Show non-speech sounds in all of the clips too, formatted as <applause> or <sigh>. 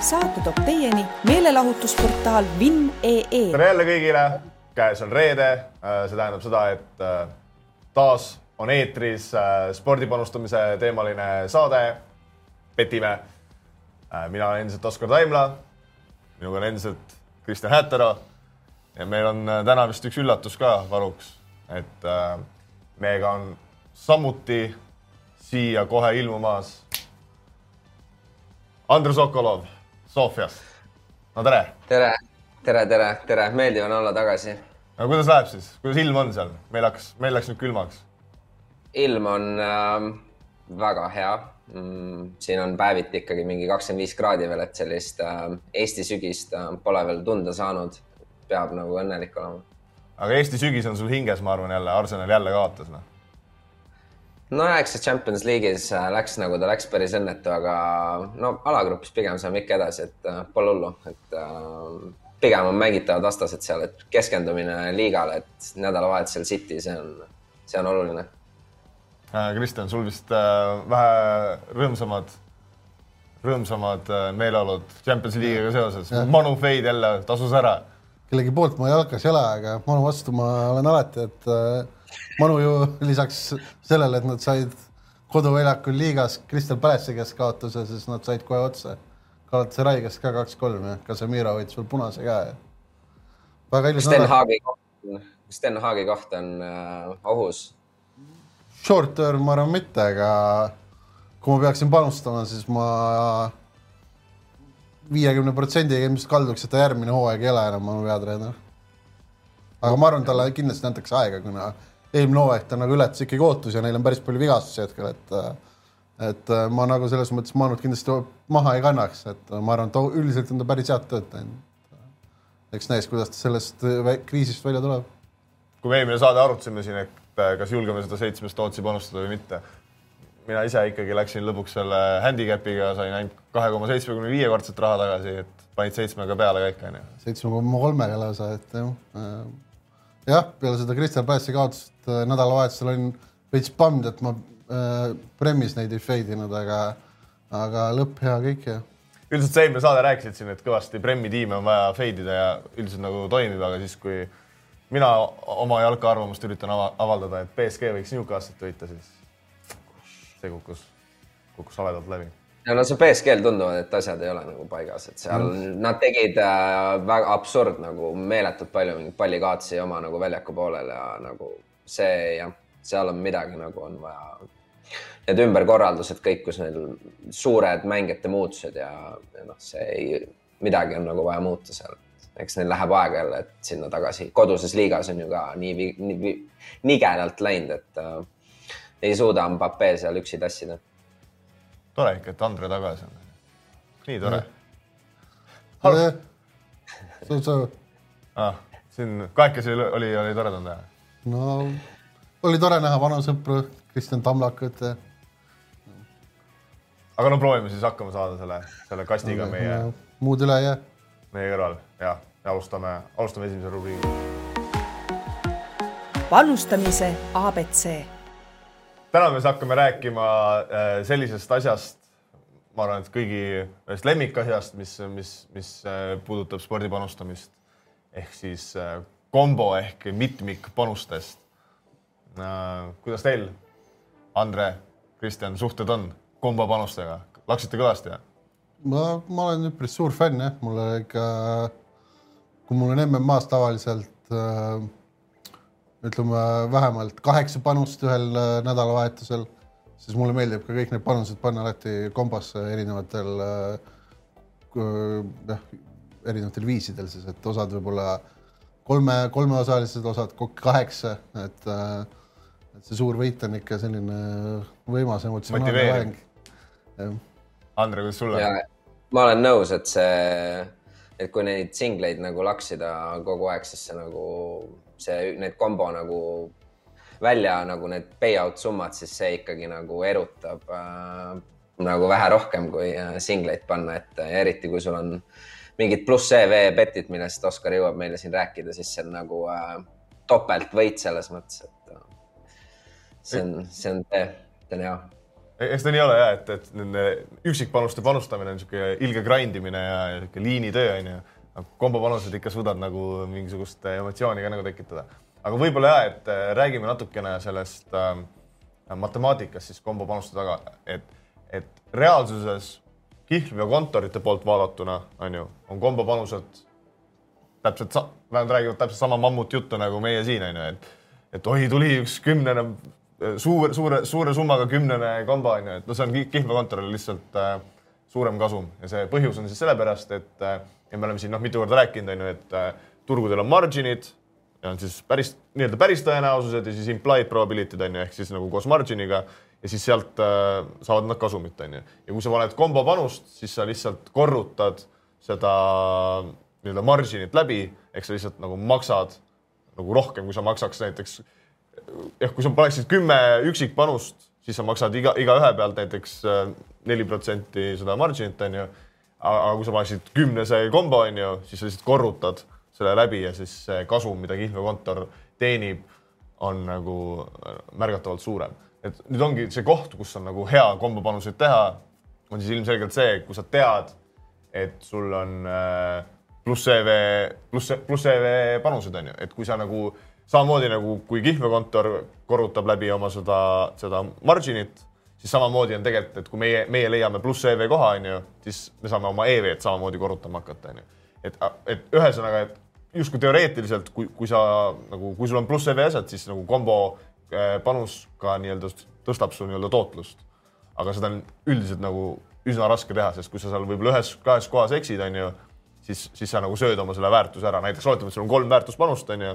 saate toob teieni meelelahutusportaal Vinn.ee. tere jälle kõigile, käes on reede, see tähendab seda, et äh, taas on eetris äh, spordipanustamise teemaline saade. petime. Äh, mina olen endiselt Oskar Taimla. minuga on endiselt Kristjan Hätero. ja meil on täna vist üks üllatus ka varuks, et meiega on samuti siia kohe ilmumas Andrei Sokolov Sofiast. no tere. tere, tere, tere, tere, meeldiv on olla tagasi. no kuidas läheb siis, kuidas ilm on seal? meil hakkas, meil läks nüüd külmaks. ilm on äh, väga hea mm,. siin on päeviti ikkagi mingi kakskümmend viis kraadi veel, et sellist äh, Eesti sügist äh, pole veel tunda saanud. peab nagu õnnelik olema. aga Eesti sügis on sul hinges, ma arvan jälle, Arsenal jälle kaotas noh nojah, eks see Champions League'is äh, läks nagu ta läks päris õnnetu, aga no alagrupis pigem saame ikka edasi, et äh, pole hullu, et äh, pigem on mängitavad vastased seal, et keskendumine liigale, et nädalavahetusel City, see on, see on oluline. Kristjan, sul vist vähe rõõmsamad, rõõmsamad meeleolud Champions League'iga seoses. Manu Feid jälle tasus ära. kellegi poolt ma jalkas ei ole, aga Manu vastu ma olen alati, et Manu ju <laughs> lisaks sellele, et nad said koduväljakul liigas Crystal Palace'i käest kaotuse, siis nad said kohe otse. Galatasaray käest ka kaks-kolm ja Casemiro võitis veel punase käe. väga ilus. Sten Haagi koht, Sten Haagi koht on äh, ohus? Short term ma arvan mitte, aga kui ma peaksin panustama, siis ma viiekümne protsendiga ilmselt kalduks, et ta järgmine hooaeg ei ole enam minu peatreener. aga ma arvan, talle kindlasti antakse aega, kuna eelmine hooaeg ta nagu ületas ikkagi ootusi ja neil on päris palju vigastusi hetkel, et et ma nagu selles mõttes Manut kindlasti maha ei kannaks, et ma arvan, et üldiselt on ta päris head tööd teinud. eks näis, kuidas ta sellest kriisist välja tuleb. kui me eelmine saade arutasime siin, et kas julgeme seda seitsmest Tootsi panustada või mitte, mina ise ikkagi läksin lõpuks selle handicap'iga, sain ainult kahe koma seitsmekümne viie kordset raha tagasi, et panid seitsmega peale kõik, onju. seitsme koma kolmega lausa, et jah jah, peale seda Crystal Palace'i kaotust äh, nädalavahetusel olin veits pammid, et ma äh, Premis neid ei fade inud, aga, aga lõpp hea kõik ja. üldiselt sa eelmine saade rääkisid siin, et kõvasti Premi tiime on vaja fade ida ja üldiselt nagu toimib, aga siis, kui mina oma jalka arvamust üritan avaldada, et BSG võiks Newcastle'it võita, siis see kukkus, kukkus haledalt läbi no see BSG-l tunduvad, et asjad ei ole nagu paigas, et seal mm. nad tegid äh, väga absurd nagu meeletult palju mingeid pallikaotsi oma nagu väljaku poolel ja nagu see jah, seal on midagi nagu on vaja. Need ümberkorraldused kõik, kus neil suured mängijate muutused ja, ja noh, see ei, midagi on nagu vaja muuta seal. eks neil läheb aega jälle, et sinna tagasi, koduses liigas on ju ka nii, nii nigedalt läinud, et äh, ei suuda Mbappe seal üksi tassida tore ikka, et Andre tagasi on. nii tore. ah, siin kahekesi oli, oli, oli toredam teha. no oli tore näha vanu sõpru, Kristjan Tamlakut. aga no proovime siis hakkama saada selle, selle kastiga no, meie. muud üle ei jää. meie kõrval ja, ja alustame, alustame esimese rubriigiga. panustamise abc täna me siis hakkame rääkima äh, sellisest asjast, ma arvan, et kõigi ühest lemmikasjast, mis, mis, mis äh, puudutab spordi panustamist ehk siis äh, kombo ehk mitmikpanustest. kuidas teil, Andre, Kristjan, suhted on kombo panustega, laksite kõvasti? ma, ma olen üpris suur fänn jah, mulle ikka, kui mul on MM-as tavaliselt äh, ütleme vähemalt kaheksa panust ühel äh, nädalavahetusel, siis mulle meeldib ka kõik need panused panna alati kombosse erinevatel äh, jah, erinevatel viisidel siis, et osad võib-olla kolme, kolmeosalised, osad kokku kaheksa, et et see suur võit on ikka selline võimas emotsionaalne mäng. Andre, kuidas sulle? ma olen nõus, et see, et kui neid singleid nagu laksida kogu aeg, siis see nagu see, need kombo nagu välja nagu need payout summad, siis see ikkagi nagu erutab äh, nagu vähe rohkem kui äh, singleid panna ette ja eriti kui sul on mingid pluss EV betid, millest Oskar jõuab meile siin rääkida, siis see on nagu äh, topeltvõit selles mõttes, et äh, see on, see on, see on hea. Eks ta nii ole ja et, et nende üksikpanuste panustamine on niisugune ilge grind imine ja, ja niisugune liinitöö onju. kombopanused ikka suudad nagu mingisugust emotsiooni ka nagu tekitada. aga võib-olla ja, et äh, räägime natukene sellest äh, matemaatikast siis kombopanuste taga, et, et reaalsuses kihlveokontorite poolt vaadatuna onju, on kombopanused täpselt nad räägivad täpselt sama mammutjuttu nagu meie siin onju, et et oi, tuli üks kümnene suur, suure, suure summaga kümnene kombo onju, et no see on ki- kihlveokontorile lihtsalt äh, suurem kasum ja see põhjus on siis sellepärast, et äh, ja me oleme siin noh, mitu korda rääkinud onju, et äh, turgudel on margin'id ja on siis päris nii-öelda päris tõenäosused ja siis implied probability'd onju, ehk siis nagu koos margin'iga ja siis sealt äh, saavad nad kasumit onju. ja kui sa paned kombo panust, siis sa lihtsalt korrutad seda nii-öelda margin'it läbi, ehk sa lihtsalt nagu maksad nagu rohkem, kui sa maksaks näiteks ehk kui sa paneksid kümme üksikpanust, siis sa maksad iga, igaühe pealt näiteks äh, neli protsenti seda margin'it onju. aga kui sa paneksid kümnese kombo onju, siis sa lihtsalt korrutad selle läbi ja siis see kasum, mida kihlveokontor teenib, on nagu äh, märgatavalt suurem. et nüüd ongi see koht, kus on nagu hea kombopanuseid teha, on siis ilmselgelt see, kui sa tead, et sul on äh, pluss EV, pluss, pluss EV panused on ju, et kui sa nagu samamoodi nagu kui kihlveokontor korrutab läbi oma seda, seda margin'it, siis samamoodi on tegelikult, et kui meie, meie leiame pluss EV koha on ju, siis me saame oma EV-d samamoodi korrutama hakata on ju. et, et ühesõnaga, et justkui teoreetiliselt, kui, kui sa nagu, kui sul on pluss EV asjad, siis nagu kombo äh, panus ka nii-öelda tõstab su nii-öelda tootlust. aga seda on üldiselt nagu üsna raske teha, sest kui sa seal võib-olla ühes-kahes kohas eksid, on ju siis, siis sa nagu sööd oma selle väärtuse ära, näiteks oletame, et sul on kolm väärtuspanust, on ju.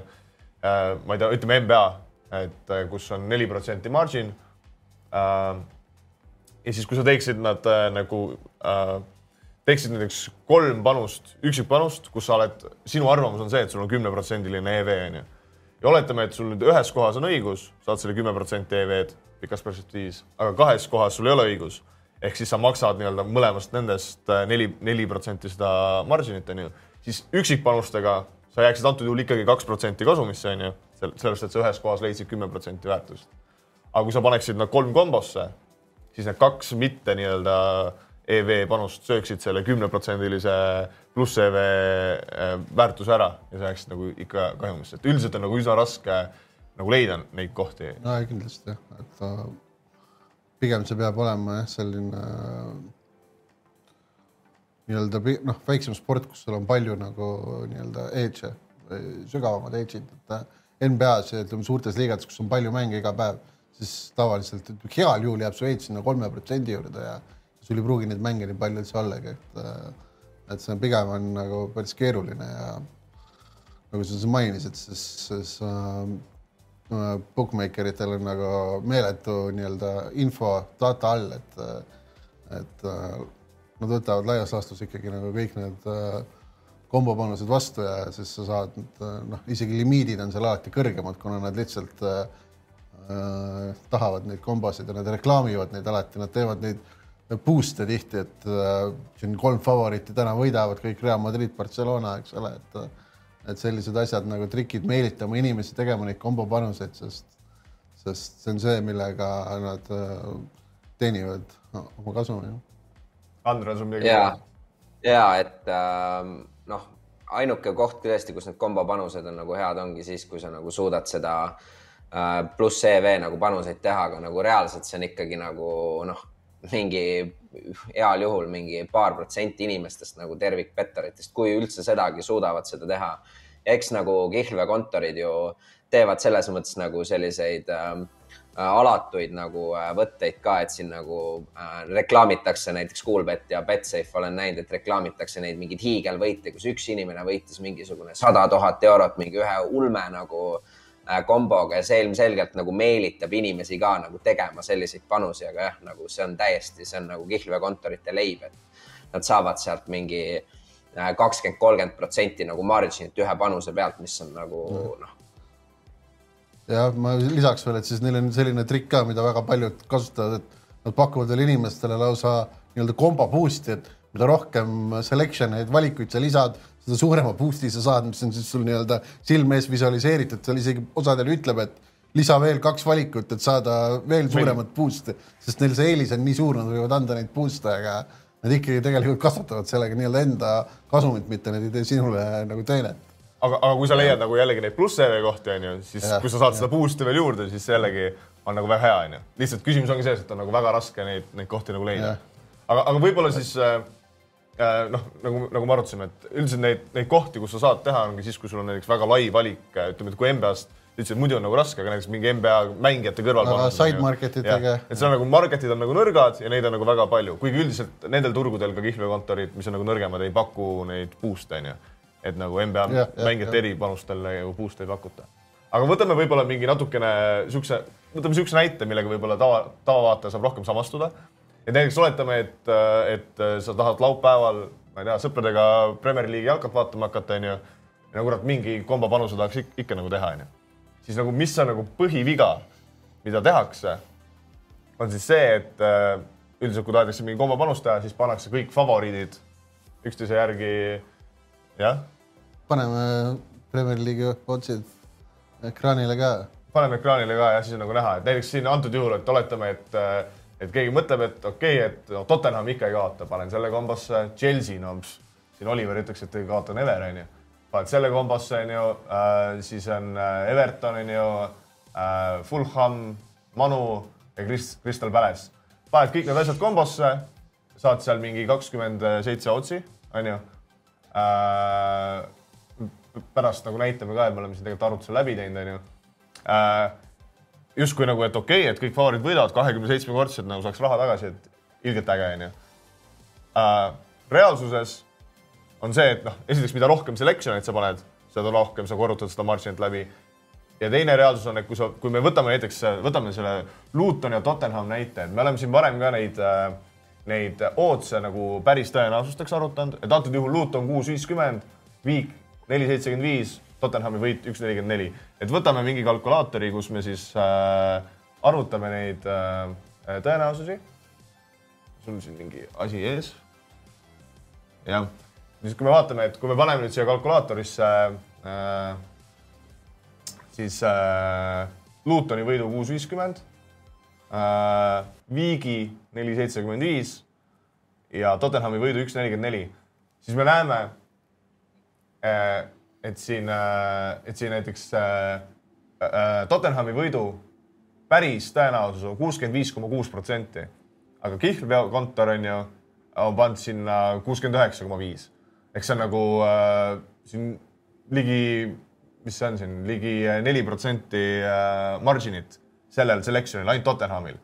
Ma ei tea, ütleme NBA, et äh, kus on neli protsenti margin. ja siis, kui sa teeksid nad äh, nagu äh,, teeksid näiteks kolm panust, üksikpanust, kus sa oled, sinu arvamus on see, et sul on kümneprotsendiline EV on ju. ja oletame, et sul nüüd ühes kohas on õigus, saad selle kümme protsenti EV-d pikas perspektiivis, aga kahes kohas sul ei ole õigus ehk siis sa maksad nii-öelda mõlemast nendest äh, neli, neli protsenti seda margin'it onju, siis üksikpanustega sa jääksid antud juhul ikkagi kaks protsenti kasumisse onju, sellepärast et sa ühes kohas leidsid kümme protsenti väärtust. aga kui sa paneksid nad kolm kombosse, siis need kaks mitte nii-öelda EV panust sööksid selle kümneprotsendilise pluss EV äh, väärtuse ära ja sa jääksid nagu ikka kahjumisse, et üldiselt on nagu üsna raske nagu leida neid kohti. no kindlasti jah, et ta pigem see peab olema jah, selline äh, nii-öelda noh, väiksem sport, kus sul on palju nagu nii-öelda edge'e, sügavamad edge'id, et äh, NBA-s ja ütleme suurtes liigades, kus on palju mänge iga päev, siis tavaliselt heal juhul jääb su edge sinna kolme protsendi juurde ja sul ei pruugi neid mänge nii palju üldse ollagi, et äh, et see pigem on nagu päris keeruline ja nagu sa mainisid, siis, siis äh, bookmaker itel on nagu meeletu nii-öelda info data all, et, et äh, nad võtavad laias laastus ikkagi nagu kõik need äh, kombopanused vastu ja siis sa saad äh, noh, isegi limiidid on seal alati kõrgemad, kuna nad lihtsalt äh, äh, tahavad neid kombosid ja nad reklaamivad neid alati, nad teevad neid boost'e tihti, et äh, siin kolm favoriiti täna võidavad kõik Real Madrid, Barcelona, eks ole, et et sellised asjad nagu trikid meelitama inimesi tegema neid kombopanuseid, sest, sest see on see, millega nad teenivad no, oma kasumi. Andres on midagi ja, ja et äh, noh, ainuke koht tõesti, kus need kombopanused on nagu head, ongi siis, kui sa nagu suudad seda äh, pluss EV nagu panuseid teha, aga nagu reaalselt see on ikkagi nagu noh, mingi heal juhul mingi paar protsenti inimestest nagu tervikpetteritest, kui üldse sedagi suudavad seda teha. eks nagu kihlveokontorid ju teevad selles mõttes nagu selliseid äh, alatuid nagu äh, võtteid ka, et siin nagu äh, reklaamitakse näiteks Coolbet ja Betsafe olen näinud, et reklaamitakse neid mingeid hiigelvõite, kus üks inimene võitis mingisugune sada tuhat eurot mingi ühe ulme nagu äh, komboga ja see ilmselgelt nagu meelitab inimesi ka nagu tegema selliseid panusi, aga jah, nagu see on täiesti, see on nagu kihlveokontorite leib, et nad saavad sealt mingi äh, kakskümmend, kolmkümmend protsenti nagu margin'it ühe panuse pealt, mis on nagu noh, ja ma lisaks veel, et siis neil on selline trikk ka, mida väga paljud kasutavad, et nad pakuvad veel inimestele lausa nii-öelda kombo boost'i, et mida rohkem selection eid, valikuid sa lisad, seda suurema boost'i sa saad, mis on siis sul nii-öelda silme ees visualiseeritud, seal isegi osadel ütleb, et lisa veel kaks valikut, et saada veel suuremat boost'i, sest neil see eelis on nii suur, nad võivad anda neid boost'e, aga nad ikkagi tegelikult kasvatavad sellega nii-öelda enda kasumit, mitte nad ei tee sinule nagu teenet. aga, aga kui sa leiad nagu jällegi neid pluss-CV kohti onju, siis Jah, kui sa saad seda boost'i veel juurde, siis jällegi on nagu väga hea onju. lihtsalt küsimus ongi selles, et on nagu väga raske neid, neid kohti nagu leida aga, aga võib-olla siis äh, äh, noh, nagu, nagu me arutasime, et üldiselt neid, neid kohti, kus sa saad teha, ongi siis, kui sul on näiteks väga lai valik, ütleme, et kui NBA-st ütlesid, muidu on nagu raske, aga näiteks mingi NBA mängijate kõrval. Aga side market itega. et seal nagu market'id on nagu nõrgad ja neid on nagu väga palju, kuigi üldiselt nendel turgudel ka kihlveokontorid, mis on nagu nõrgemad, ei paku neid boost'e onju. Et nagu NBA jah, mängijate jah. eripanustel ju boost'e ei pakuta. aga võtame võib-olla mingi natukene siukse, võtame siukse näite, millega võib-olla tava, tavavaataja saab rohkem samastuda. et näiteks oletame, et, et sa tahad laupäeval, ma ei tea, sõpradega Premier League'i jalkat vaatama hakata, onju. ja no kurat, mingi kombo panuse tahaks ikka, ikka nagu teha, onju. siis nagu, mis on nagu põhiviga, mida tehakse, on siis see, et äh, üldiselt, kui tahetakse mingi kombo panust teha, siis pannakse kõik favoriidid üksteise järgi, paneme Premier League'i otsid ekraanile ka. paneme ekraanile ka ja siis on nagu näha, et näiteks siin antud juhul, et oletame, et, et keegi mõtleb, et okei okay,, et no, Tottenham ikka ei kaota, panen selle kombosse, Chelsea, no pss, siin Oliver ütleks, et ei kaota never, onju. paned selle kombosse, onju äh,, siis on äh, Everton, onju äh,, Fulham, Manu ja Krist-, Crystal Palace. paned kõik need asjad kombosse, saad seal mingi kakskümmend seitse otsi, onju. Pärast nagu näitame ka, et me oleme siin tegelikult arvutuse läbi teinud, onju äh, justkui nagu, et okei okay,, et kõik favoriid võidavad kahekümne seitsme kordsed nagu saaks raha tagasi, et ilgelt äge onju äh,. reaalsuses on see, et noh, esiteks, mida rohkem selection'it sa paned, seda rohkem sa korrutad seda margin'it läbi. ja teine reaalsus on, et kui sa, kui me võtame näiteks, võtame selle Luton ja Tottenham näite, et me oleme siin varem ka neid äh, neid ootse nagu päris tõenäosusteks arutanud, et antud juhul Luton kuus viiskümmend, Viik neli seitsekümmend viis, Tottenhami võit üks nelikümmend neli. et võtame mingi kalkulaatori, kus me siis äh, arvutame neid äh, tõenäosusi. sul siin mingi asi ees. jah, siis kui me vaatame, et kui me paneme nüüd siia kalkulaatorisse äh, siis äh, Lutoni võidu kuus viiskümmend äh,, Viigi neli seitsekümmend viis ja Tottenhami võidu üks nelikümmend neli, siis me näeme äh,, et siin äh,, et siin näiteks äh, äh, Tottenhami võidu päris tõenäosus on kuuskümmend viis koma kuus protsenti, aga kihlveokontor on ju, on pannud sinna kuuskümmend üheksa koma viis. Ehk see on nagu äh, siin ligi, mis see on siin? Ligi neli protsenti äh, margin'it sellel selection'il, ainult Tottenhamil.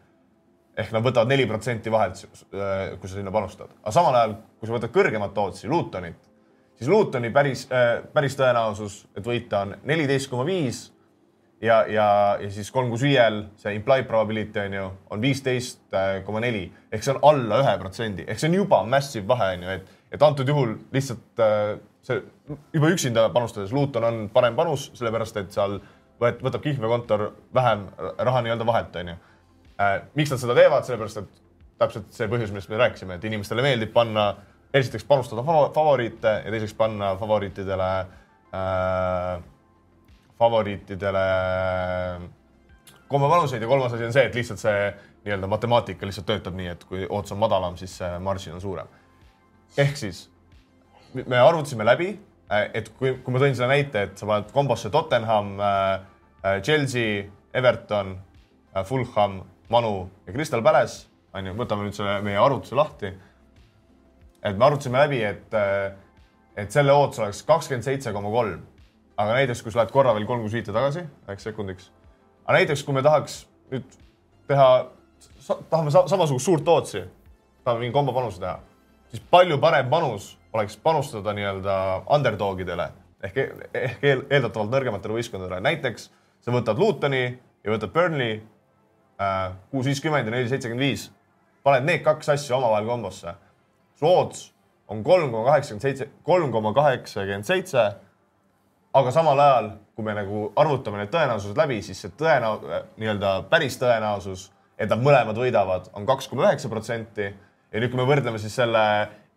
Ehk nad võtavad neli protsenti vahelt, kui sa sinna panustad. aga samal ajal, kui sa võtad kõrgemat ootsi, Lutonit, siis Lutoni päris, päris tõenäosus, et võita on neliteist koma viis ja, ja, ja siis kolm kuus viiel see implied probability on ju, on viisteist koma neli. Ehk see on alla ühe protsendi, ehk see on juba massive vahe on ju, et, et antud juhul lihtsalt äh, see juba üksinda panustades Luton on parem panus, sellepärast et seal võet-, võtab kihlveokontor vähem raha nii-öelda vahelt on ju äh,. miks nad seda teevad, sellepärast et täpselt see põhjus, millest me rääkisime, et inimestele meeldib panna, esiteks panustada favo- favoriite ja teiseks panna favoriitidele äh, favoriitidele kombepanuseid ja kolmas asi on see, et lihtsalt see nii-öelda matemaatika lihtsalt töötab nii, et kui ootus on madalam, siis margin on suurem. ehk siis me arvutasime läbi, et kui, kui ma tõin selle näite, et sa paned kombosse Tottenham, Chelsea, Everton, Fulham, Manu ja Crystal Palace, on ju, võtame nüüd selle meie arvutuse lahti. et me arvutasime läbi, et, et selle ootus oleks kakskümmend seitse koma kolm aga näiteks, kui sa lähed korra veel kolm kuus viite tagasi, väheks sekundiks. aga näiteks, kui me tahaks nüüd teha, tahame sa samasugust suurt ootsi, tahame mingi kombo panuse teha, siis palju parem panus oleks panustada nii-öelda underdogidele ehk, ehk eel, eeldatavalt nõrgematele võistkondadele, näiteks sa võtad Lutoni ja võtad Burnley kuus viiskümmend ja neli seitsekümmend viis, paned need kaks asja omavahel kombosse, su ootus on kolm koma kaheksakümmend seitse, kolm koma kaheksakümmend seitse aga samal ajal, kui me nagu arvutame need tõenäosused läbi, siis see tõenäo-, nii-öelda päris tõenäosus, et nad mõlemad võidavad, on kaks koma üheksa protsenti. ja nüüd, kui me võrdleme siis selle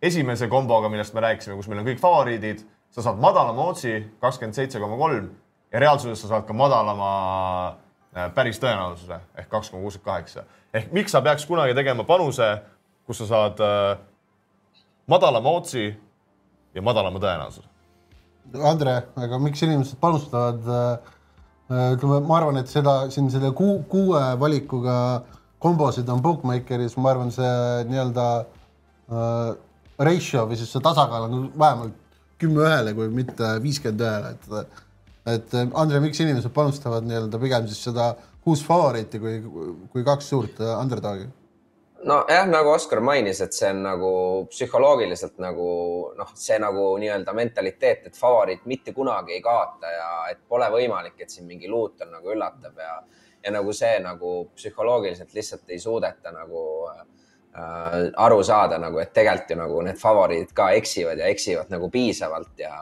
esimese komboga, millest me rääkisime, kus meil on kõik favoriidid, sa saad madalama ootsi, kakskümmend seitse koma kolm ja reaalsuses sa saad ka madalama äh, päris tõenäosuse ehk kaks koma kuuskümmend kaheksa. ehk miks sa peaks kunagi tegema panuse, kus sa saad äh, madalama otsi ja madalama tõenäosuse? Andre, aga miks inimesed panustavad äh, ütleme, ma arvan, et seda siin selle kuu, kuue valikuga kombosid on bookmakeris, ma arvan, see nii-öelda äh, ratio või siis see tasakaal on vähemalt kümme ühele, kui mitte viiskümmend ühele, et et Andre, miks inimesed panustavad nii-öelda pigem siis seda kuus favoriiti kui, kui kaks suurt underdogi? nojah, nagu Oskar mainis, et see on nagu psühholoogiliselt nagu noh, see nagu nii-öelda mentaliteet, et favoriit mitte kunagi ei kaota ja et pole võimalik, et siin mingi luuter nagu üllatab ja ja nagu see nagu psühholoogiliselt lihtsalt ei suudeta nagu äh, aru saada nagu, et tegelikult ju nagu need favoriidid ka eksivad ja eksivad nagu piisavalt ja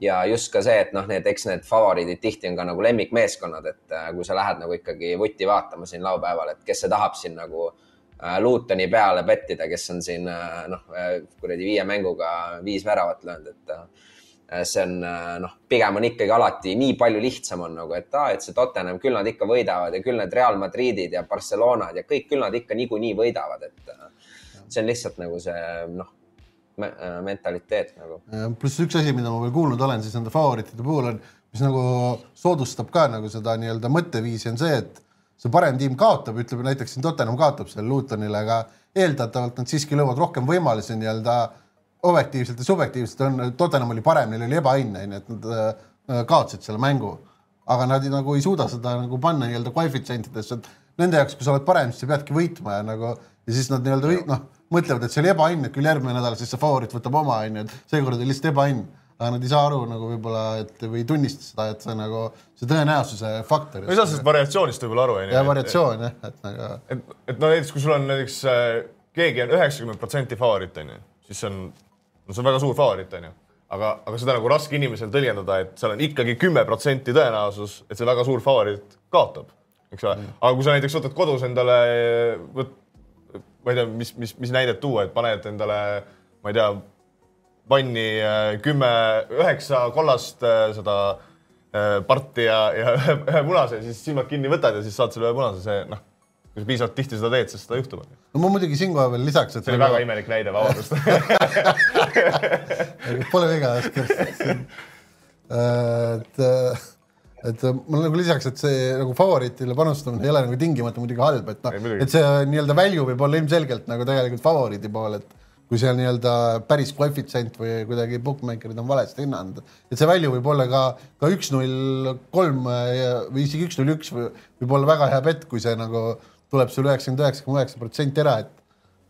ja just ka see, et noh, need, eks need favoriidid tihti on ka nagu lemmikmeeskonnad, et äh, kui sa lähed nagu ikkagi vutti vaatama siin laupäeval, et kes see tahab siin nagu äh, Lutoni peale pettida, kes on siin äh, noh, äh, kuradi viie mänguga viis väravat löönud, et äh, see on noh, pigem on ikkagi alati nii palju lihtsam on nagu, et aa, et see Tottenham, küll nad ikka võidavad ja küll need Real Madridid ja Barcelonad ja kõik, küll nad ikka niikuinii võidavad, et see on lihtsalt nagu see noh me, mentaliteet nagu. pluss üks asi, mida ma veel kuulnud olen, siis nende favoriitide puhul on, mis nagu soodustab ka nagu seda nii-öelda mõtteviisi, on see, et see parem tiim kaotab, ütleme näiteks siin Tottenham kaotab seal Lutonile, aga eeldatavalt nad siiski löövad rohkem võimalusi nii-öelda objektiivselt ja subjektiivselt on, Tottenham oli parem, neil oli ebaõnne, onju, et nad äh, kaotasid selle mängu. aga nad nagu ei suuda seda nagu panna nii-öelda koefitsientidesse, et nende jaoks, kui sa oled parem, siis sa peadki võitma ja nagu ja siis nad nii-öelda noh, mõtlevad, et see oli ebaõnn, et küll järgmine nädal siis see favoriit võtab oma, onju, et seekord oli lihtsalt ebaõnn aga nad ei saa aru nagu võib-olla, et või ei tunnista seda, et see nagu see tõenäosuse faktor. ma ei saa sellest variatsioonist võib-olla aru, onju. ja variatsioon jah, et nagu. et, et no näiteks, kui sul on näiteks äh, keegi on üheksakümmend protsenti favoriit, onju, siis see on, no see on väga suur favoriit, onju. aga, aga seda nagu raske inimesel tõlgendada, et seal on ikkagi kümme protsenti tõenäosus, et see väga suur favoriit kaotab, eks ole mm.. aga kui sa näiteks võtad kodus endale, võt-, ma ei tea, mis, mis, mis näidet tuua, et paned endale, ma ei tea vanni äh, kümme, üheksa kollast äh, seda äh, parti ja, ja <laughs> ühe punase, siis silmad kinni võtad ja siis saad selle ühe punase, see noh, kui sa piisavalt tihti seda teed, siis seda juhtub. no ma muidugi siinkohal veel lisaks, et see oli väga imelik näide, vabandust <laughs> Pole viga, et, et mul nagu lisaks, et see nagu favoriitile panustamine ei ole nagu tingimata muidugi halb, et noh, et see nii-öelda value võib olla ilmselgelt nagu tegelikult favoriidi pool, et kui seal nii-öelda päris koefitsient või kuidagi bookmaker'id on valesti hinnanud, et see value võib olla ka, ka üks null kolm või isegi üks null üks võib olla väga hea pett, kui see nagu tuleb sul üheksakümmend üheksa koma üheksa protsenti ära, et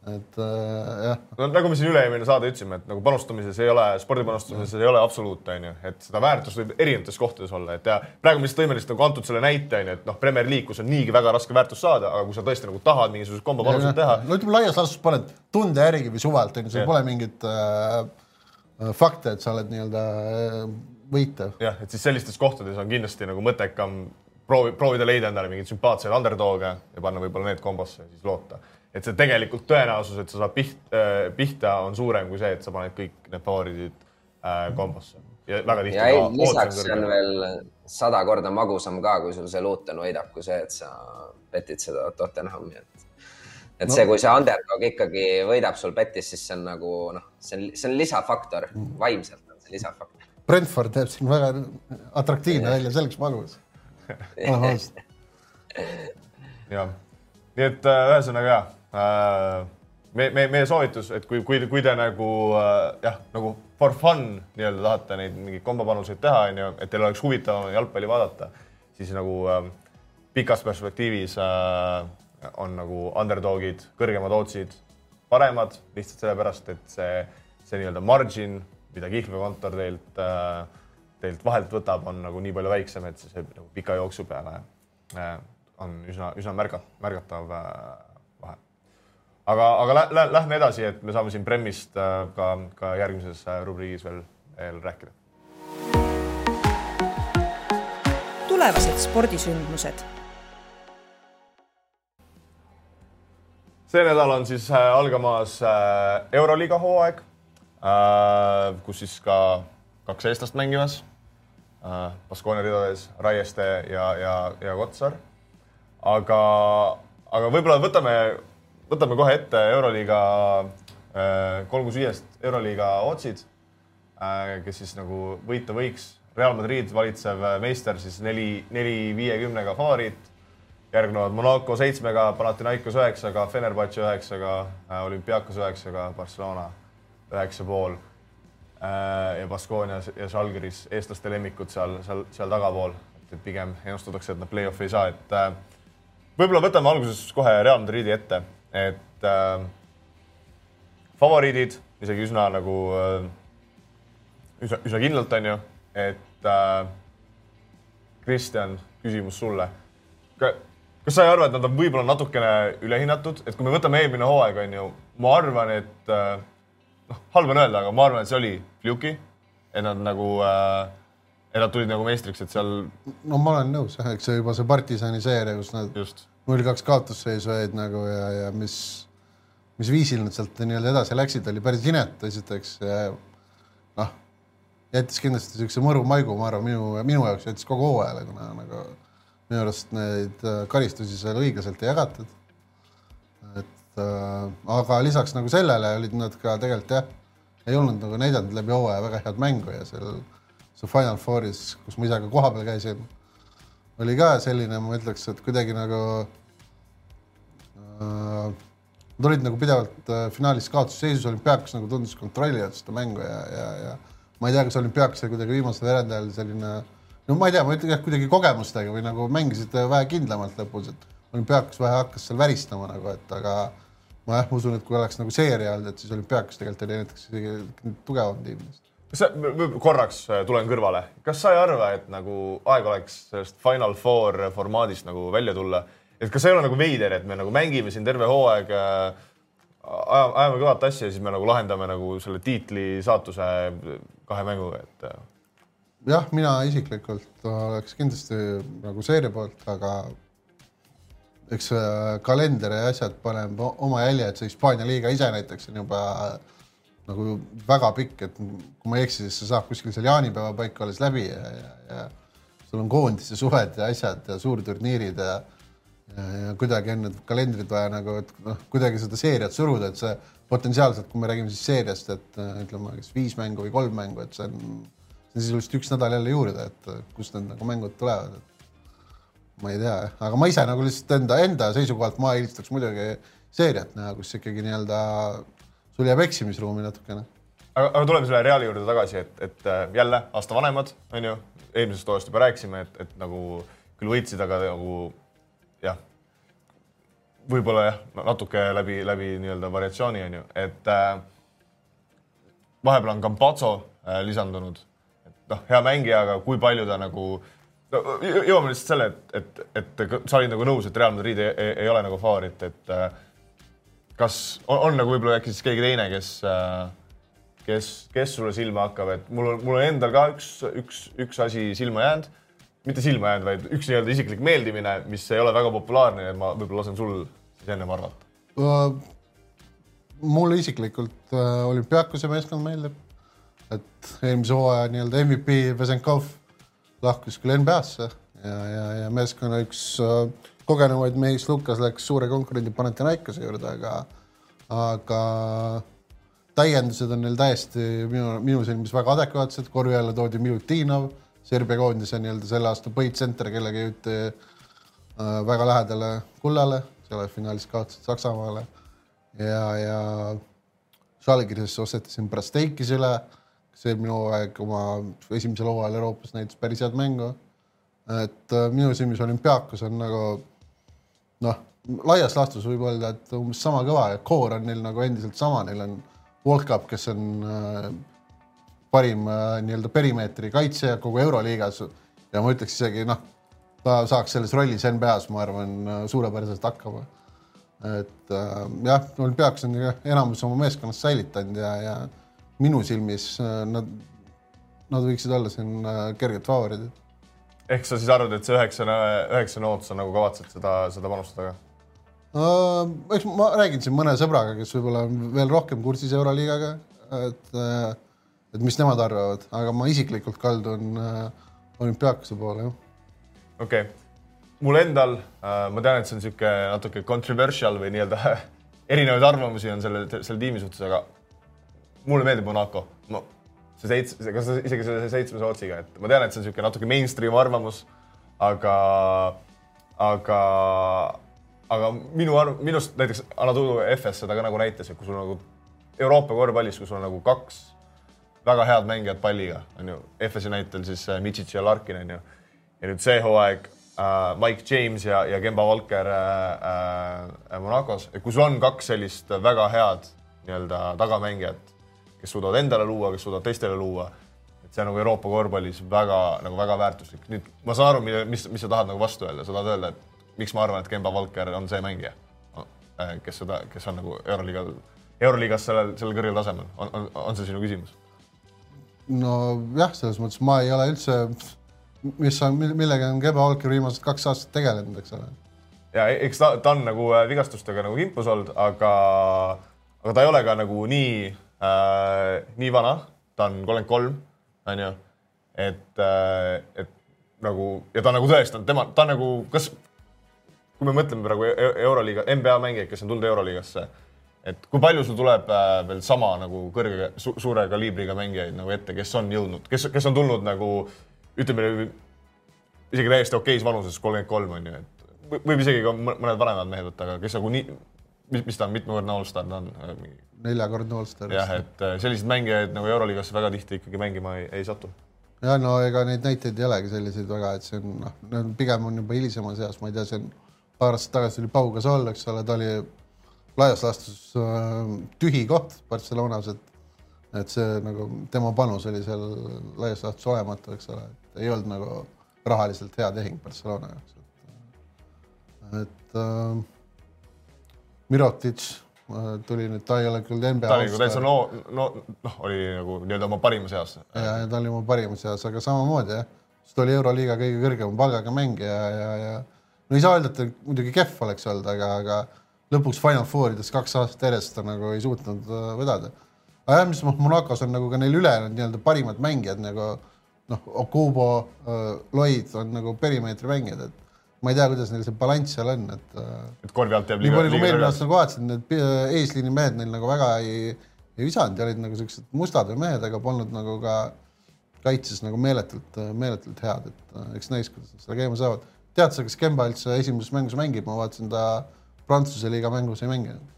et äh, jah. no nagu me siin üle-eelmine saade ütlesime, et nagu panustamises ei ole, spordipanustamises ei ole absoluut, on ju, et seda väärtust võib erinevates kohtades olla, et ja praegu me lihtsalt tõime lihtsalt nagu antud selle näite, on ju, et noh, Premier League, kus on niigi väga raske väärtust saada, aga kui sa tõesti nagu tahad mingisuguseid kombopanuseid teha. no ütleme laias laastus paned tunde järgi või suvalt, on ju, seal pole mingit äh, fakte, et sa oled nii-öelda äh, võitev. jah, et siis sellistes kohtades on kindlasti nagu mõttekam proovi, proovida leida endale mingeid sümpaatseid underdog'e ja panna võib-olla need kombosse ja siis loota et see tegelikult tõenäosus, et sa saad pihta, pihta, on suurem kui see, et sa paned kõik need favoriidid äh, kombosse. ja väga tihti. ja lisaks see on veel sada korda magusam ka, kui sul see Luton võidab, kui see, et sa petid seda Tottenhami, et et no. see, kui see underdog ikkagi võidab sul petis, siis see on nagu noh, see on, see on lisafaktor, vaimselt on see lisafaktor. Brentford jääb siin väga atraktiivne välja, selleks magus. Jah, nii et äh, ühesõnaga jah Äh, me, me, meie soovitus, et kui, kui, kui te nagu äh, jah, nagu for fun nii-öelda tahate neid mingeid kombopanuseid teha, onju, et teil oleks huvitavam jalgpalli vaadata, siis nagu äh, pikas perspektiivis äh, on nagu underdog'id, kõrgemad ootsid paremad lihtsalt sellepärast, et see, see nii-öelda margin, mida kihlveokontor teilt äh,, teilt vahelt võtab, on nagu nii palju väiksem, et see, nagu pika jooksu peale äh, on üsna, üsna märgat-, märgatav äh, aga, aga lä lä lähme edasi, et me saame siin Premmist äh, ka, ka järgmises rubriigis veel, veel rääkida. tulevased spordisündmused. see nädal on siis algamas Euroliiga hooaeg, kus siis ka kaks eestlast mängimas. Baskonia ridades Raieste ja, ja, ja Kotsar aga, aga võib-olla võtame, võtame kohe ette Euroliiga äh, kolm kuus viiest Euroliiga otsid, kes siis nagu võita võiks. Real Madrid valitsev meister siis neli, neli viiekümnega favoriit. järgnevad Monaco seitsmega, Panathinaikos üheksaga, Fenerbahce üheksaga, Olümpiakos üheksaga, Barcelona üheksa pool Äh, ja Baskonia ja Žalgiris eestlaste lemmikud seal, seal, seal tagapool, et pigem ennustatakse, et nad play-off'i ei saa, et äh, võib-olla võtame alguses kohe Real Madridi ette, et äh, favoriidid isegi üsna nagu äh, üsna, üsna kindlalt on ju, et äh, Kristjan, küsimus sulle. kas sa ei arva, et nad on võib-olla natukene ülehinnatud, et kui me võtame eelmine hooaeg on ju, ma arvan, et äh, halb on öelda, aga ma arvan, et see oli fluki, et nad nagu äh,, et nad tulid nagu meistriks, et seal no ma olen nõus jah, eks see juba see partisani seeria, kus nad null kaks kaotusseisu jäid nagu ja, ja mis, mis viisil nad sealt nii-öelda edasi läksid, oli päris inetu esiteks. noh, jättis kindlasti siukse mõru maigu, ma arvan, minu, minu jaoks jättis kogu hooajale, kuna nagu minu arust neid äh, karistusi seal õiglaselt ei jagatud. Äh, aga lisaks nagu sellele olid nad ka tegelikult jah, ei olnud nagu näidanud läbi hooaja väga head mängu ja seal see Final Fouris, kus ma ise ka kohapeal käisin oli ka selline, ma ütleks, et kuidagi nagu äh,. Nad olid nagu pidevalt äh, finaalis kaotusseisus, olümpiaakas nagu tundus kontrollivad seda mängu ja, ja, ja ma ei tea, kas olümpiaakas oli kuidagi viimasel veerandajal selline, no ma ei tea, ma ütlen jah, kuidagi kogemustega või nagu mängisid vähe kindlamalt lõpus, et olümpiaakas vähe hakkas seal väristama nagu, et aga ma jah, ma usun, et kui oleks nagu seeria olnud, et siis olümpiaakas tegelikult oli näiteks isegi tugevam tiim. Kas sa, korraks äh, tulen kõrvale, kas sa ei arva, et nagu aeg oleks sellest Final Four formaadist nagu välja tulla, et kas ei ole nagu veider, et me nagu mängime siin terve hooaeg äh,, ajame, ajame kõvat asja ja siis me nagu lahendame nagu selle tiitli saatuse kahe mänguga, et äh, jah, mina isiklikult oleks kindlasti nagu seeria poolt, aga eks see kalender ja asjad paneb oma jälje, et see Hispaania liiga ise näiteks on juba nagu väga pikk, et kui ma ei eksi, siis see saab kuskil seal jaanipäeva paika alles läbi ja, ja, ja sul on koondise suved ja asjad ja suurturniirid ja ja, ja kuidagi on need kalendrid vaja nagu, et noh, kuidagi seda seeriat suruda, et see potentsiaalselt, kui me räägime siis seeriast, et äh, ütleme, kas viis mängu või kolm mängu, et see on, see on sisuliselt üks nädal jälle juurde, et äh, kust need nagu mängud tulevad, et ma ei tea, aga ma ise nagu lihtsalt enda, enda seisukohalt ma eelistaks muidugi seeriat näha, kus ikkagi nii-öelda sul jääb eksimisruumi natukene. Aga, aga tuleme selle Reali juurde tagasi, et, et äh, jälle aasta vanemad, on ju, eelmisest hooajast juba rääkisime, et, et nagu küll võitsid, aga nagu jah, võib-olla jah, natuke läbi, läbi nii-öelda variatsiooni on ju, et äh, vahepeal on Campazzo äh, lisandunud, et noh, hea mängija, aga kui palju ta nagu no, jõ- jõuame lihtsalt selle, et, et, et sa olid nagu nõus, et Real Madrid ei, ei, ei ole nagu favoriit, et äh, kas on, on nagu võib-olla äkki siis keegi teine, kes äh, kes, kes sulle silma hakkab, et mul on, mul on endal ka üks, üks, üks asi silma jäänud, mitte silma jäänud, vaid üks nii-öelda isiklik meeldimine, mis ei ole väga populaarne ja ma võib-olla lasen sul siis ennem arvata. Uh, mulle isiklikult uh, olümpiaakuse meeskond meeldib, et eelmise hooaja nii-öelda MVP Vesenkov lahkus küll NBA-sse ja, ja, ja meeskonna üks uh, kogenumaid mees Lukas läks suure konkurendi Panathinaikose juurde, aga, aga täiendused on neil täiesti minu, minu silmis väga adekvaatsed, korvi alla toodi Milutinov, Serbia koondise nii-öelda selle aasta põhitsenter, kellega jõuti äh, väga lähedale kullale, selle finaalis kaotasid Saksamaale. Ja, ja Žalgiris ostetasin Brasteikis üle, kes eelmine hooaeg oma esimesel hooajal Euroopas näitas päris head mängu. et äh, minu silmis olümpiaakos on nagu noh, laias laastus võib öelda, et umbes sama kõva ja koor on neil nagu endiselt sama, neil on Volkap, kes on äh, parim äh, nii-öelda perimeetri kaitsja kogu Euroliigas ja ma ütleks isegi noh, ta saaks selles rollis NBA-s, ma arvan, suurepäraselt hakkama. et äh, jah, olümpiaaks on enamus oma meeskonnast säilitanud ja, ja minu silmis äh, nad, nad võiksid olla siin äh, kerged favoriidid. ehk sa siis arvad, et see üheksane, üheksane ootus on nagu kavatsed seda, seda panustada ka? Uh, eks ma räägin siin mõne sõbraga, kes võib-olla on veel rohkem kursis Euroliigaga, et, et mis nemad arvavad, aga ma isiklikult kaldun olümpiaakuse poole, jah. okei okay. mul endal äh,, ma tean, et see on niisugune natuke controversial või nii-öelda <laughs> erinevaid arvamusi on selle, selle tiimi suhtes, aga mulle meeldib Monaco. ma, see seitse, kas isegi see seitsme Sootsiga, et ma tean, et see on niisugune natuke mainstream arvamus, aga, aga, aga minu arv, minust näiteks Anatoly FS seda ka nagu näitas, et kui sul nagu Euroopa korvpallis, kui sul on nagu kaks väga head mängijat palliga, on ju, FS-i näitel siis äh, Mitsic ja Larkin, on ju. ja nüüd see hooaeg äh, Mike James ja, ja Kemba Walker äh, äh, Monacos, et kui sul on kaks sellist väga head nii-öelda tagamängijat, kes suudavad endale luua, kes suudavad teistele luua, et see on nagu Euroopa korvpallis väga nagu väga väärtuslik. nüüd ma saan aru, mis, mis sa tahad nagu vastu öelda, sa tahad öelda, et miks ma arvan, et Kemba Walker on see mängija, äh, kes seda, kes on nagu Euroliigal, Euroliigas sellel, sellel kõrgel tasemel, on, on, on see sinu küsimus? nojah, selles mõttes ma ei ole üldse, mis on, millega on Keba Walker viimased kaks aastat tegelenud, eks ole. ja e-, eks ta, ta on nagu äh, vigastustega nagu kimpus olnud, aga, aga ta ei ole ka nagu nii äh,, nii vana, ta on kolmkümmend kolm, onju, et äh,, et nagu ja ta on nagu tõestanud, tema, ta on nagu, kas, kui me mõtleme praegu e-, Euroliiga, NBA mängijaid, kes on tulnud Euroliigasse et kui palju sul tuleb äh, veel sama nagu kõrge su,, suure kaliibriga mängijaid nagu ette, kes on jõudnud, kes, kes on tulnud nagu ütleme isegi täiesti okeis vanuses, kolmkümmend kolm on ju, et võib isegi ka mõned vanemad mehed võtta, aga kes nagu nii, mis, mis ta on, mitmekordne allstar ta on? neljakordne allstar. jah, et äh, selliseid mängijaid nagu Euroliigasse väga tihti ikkagi mängima ei, ei satu. ja no ega neid näiteid ei olegi selliseid väga, et see on noh, pigem on juba hilisemas eas, ma ei tea, see on paar aastat tagasi oli Pau Gasol, eks ole, ta oli laias laastus äh, tühi koht Barcelonas, et et see nagu tema panus oli seal laias laastus olematu, eks ole, et ei olnud nagu rahaliselt hea tehing Barcelona jaoks, et et äh, Mirotic äh, tuli nüüd, ta ei ole küll NBA ta oli nagu täitsa no, no noh, oli nagu nii-öelda oma parimas eas. ja, ja ta oli oma parimas eas, aga samamoodi jah, sest ta oli Euroliiga kõige kõrgema palgaga mängija ja, ja, ja no ei saa öelda, et ta muidugi kehv oleks olnud, aga, aga lõpuks Final Fourides kaks aastat järjest ta nagu ei suutnud äh, vedada. aga jah, mis Monacos on nagu ka neil ülejäänud nii-öelda parimad mängijad nagu noh, Okubo äh,, Lloyd on nagu perimeetri mängijad, et ma ei tea, kuidas neil see balanss seal on, et. Äh, et korvi alt jääb liiga. nii palju, kui ma eelmine aasta vaatasin, need eesliini mehed neil nagu väga ei, ei visanud ja olid nagu siuksed mustad mehed, aga polnud nagu ka kaitses nagu meeletult, meeletult head, et äh, eks näis, kuidas nad seda käima saavad. tead sa, kas Kemba üldse esimeses mängus mängib, ma vaatasin ta Prantsuse liiga mängus ei mänginud.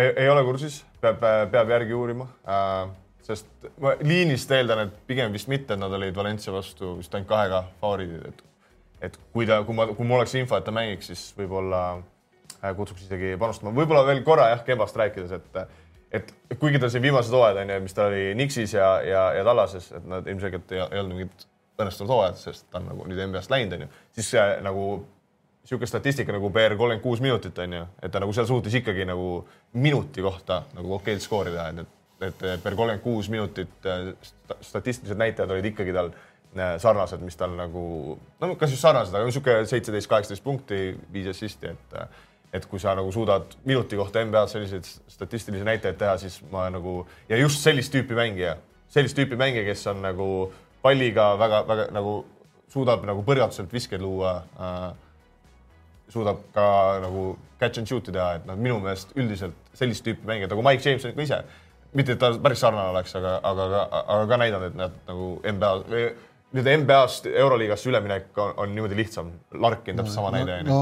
ei ole kursis, peab, peab järgi uurima äh,, sest ma liinist eeldan, et pigem vist mitte, et nad olid Valencia vastu vist ainult kahega favoriidid, et et kui ta, kui ma, kui mul oleks info, et ta mängiks, siis võib-olla äh, kutsuks isegi panustama, võib-olla veel korra jah, Kembast rääkides, et et kuigi tal siin viimased hooajad on ju, mis ta oli Nixis ja, ja, ja Tallases, et nad ilmselgelt ei, ei olnud mingid õnnestunud hooajad, sest ta on nagu nüüd NBA-st läinud, on ju, siis äh, nagu niisugune statistika nagu per kolmkümmend kuus minutit on ju, et ta nagu seal suutis ikkagi nagu minuti kohta nagu okeilt skoori teha, et, et per kolmkümmend kuus minutit äh, statistilised näitajad olid ikkagi tal äh, sarnased, mis tal nagu, no kas just sarnased, aga niisugune seitseteist, kaheksateist punkti, viis assisti, et äh, et kui sa nagu suudad minuti kohta NBA-s selliseid statistilisi näitajaid teha, siis ma nagu ja just sellist tüüpi mängija, sellist tüüpi mängija, kes on nagu palliga väga-väga nagu suudab nagu põrgatuselt viskeid luua äh, suudab ka nagu catch and shoot'i teha, et noh, minu meelest üldiselt sellist tüüpi mängijad nagu Mike James ka ise, mitte et ta päris sarnane oleks, aga, aga, aga, aga ka näidanud, et nad nagu NBA nii-öelda NBA-st Euroliigasse üleminek on, on niimoodi lihtsam. Larkin täpselt sama no, näide ju. no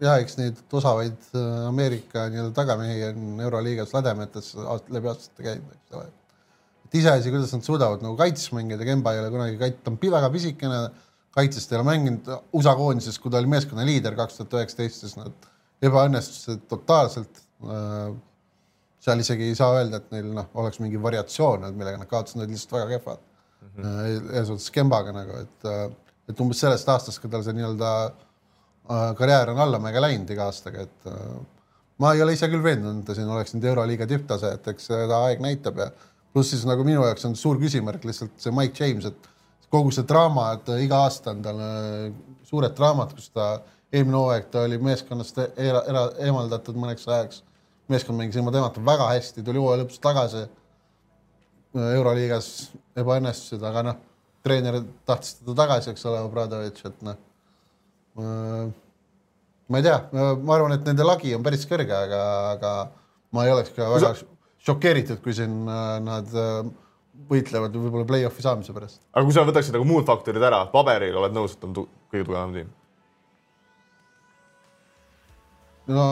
ja eks neid osavaid äh, Ameerika nii-öelda tagamehi on Euroliigas lademetes läbi aastate käinud, eks ole. et iseasi, kuidas nad suudavad nagu kaitses mängida, Kemba ei ole kunagi kait-, ta on väga pisikene kaitsest ei ole mänginud, USA koondises, kui ta oli meeskonna liider kaks tuhat üheksateist, siis nad ebaõnnestusid totaalselt. Äh, seal isegi ei saa öelda, et neil noh, oleks mingi variatsioon, millega nad kaotasid, nad olid lihtsalt väga kehvad. Eesotsas Kembaga nagu, et, äh, et umbes sellest aastast, kui tal see nii-öelda karjäär on allamäge läinud iga aastaga, et ma ei ole ise küll veendunud, et ta siin oleks nüüd Euroliiga tipptase, et eks seda aeg näitab ja pluss siis nagu minu jaoks on suur küsimärk lihtsalt see Mike James, et kogu see draama, et iga aasta on tal äh, suured draamad, kus ta eelmine hooaeg ta oli meeskonnast era, era, eemaldatud mõneks ajaks. meeskond mängis ilma temata väga hästi, tuli hooaja lõpus tagasi. Euroliigas ebaõnnestusid, aga noh, treener tahtis teda tagasi, eks ole, Obradovic, et noh, ma ei tea, ma arvan, et nende lagi on päris kõrge, aga, aga ma ei oleks ka väga šokeeritud, kui siin äh, nad äh, võitlevad võib-olla play-off'i saamise pärast. aga kui sa võtaksid nagu muud faktorid ära, paberil oled nõus, et on tu kõige tugevam tiim? no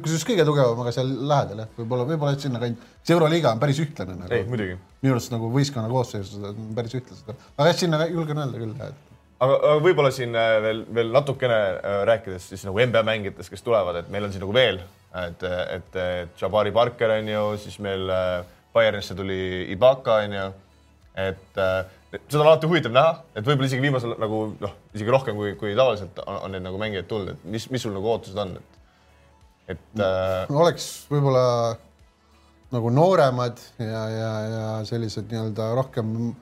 kusjuures kõige tugevam, aga seal lähedal jah, võib-olla, võib-olla sinna kant-, see Euroliiga on päris ühtlane nagu. ei, muidugi. minu arust nagu võistkonna koosseisus on päris ühtlased, aga jah, sinna julgen öelda küll, et aga, aga võib-olla siin äh, veel, veel natukene äh, rääkides siis nagu NBA mängijatest, kes tulevad, et meil on siin nagu veel, et, et, et Jabari Parker on ju, siis meil äh, Bayernisse tuli Ibaka on ju, et seda on alati huvitav näha, et võib-olla isegi viimasel nagu noh, isegi rohkem kui, kui tavaliselt on, on neid nagu mängijaid tulnud, et mis, mis sul nagu ootused on, et, et äh... oleks võib-olla nagu nooremad ja, ja, ja sellised nii-öelda rohkem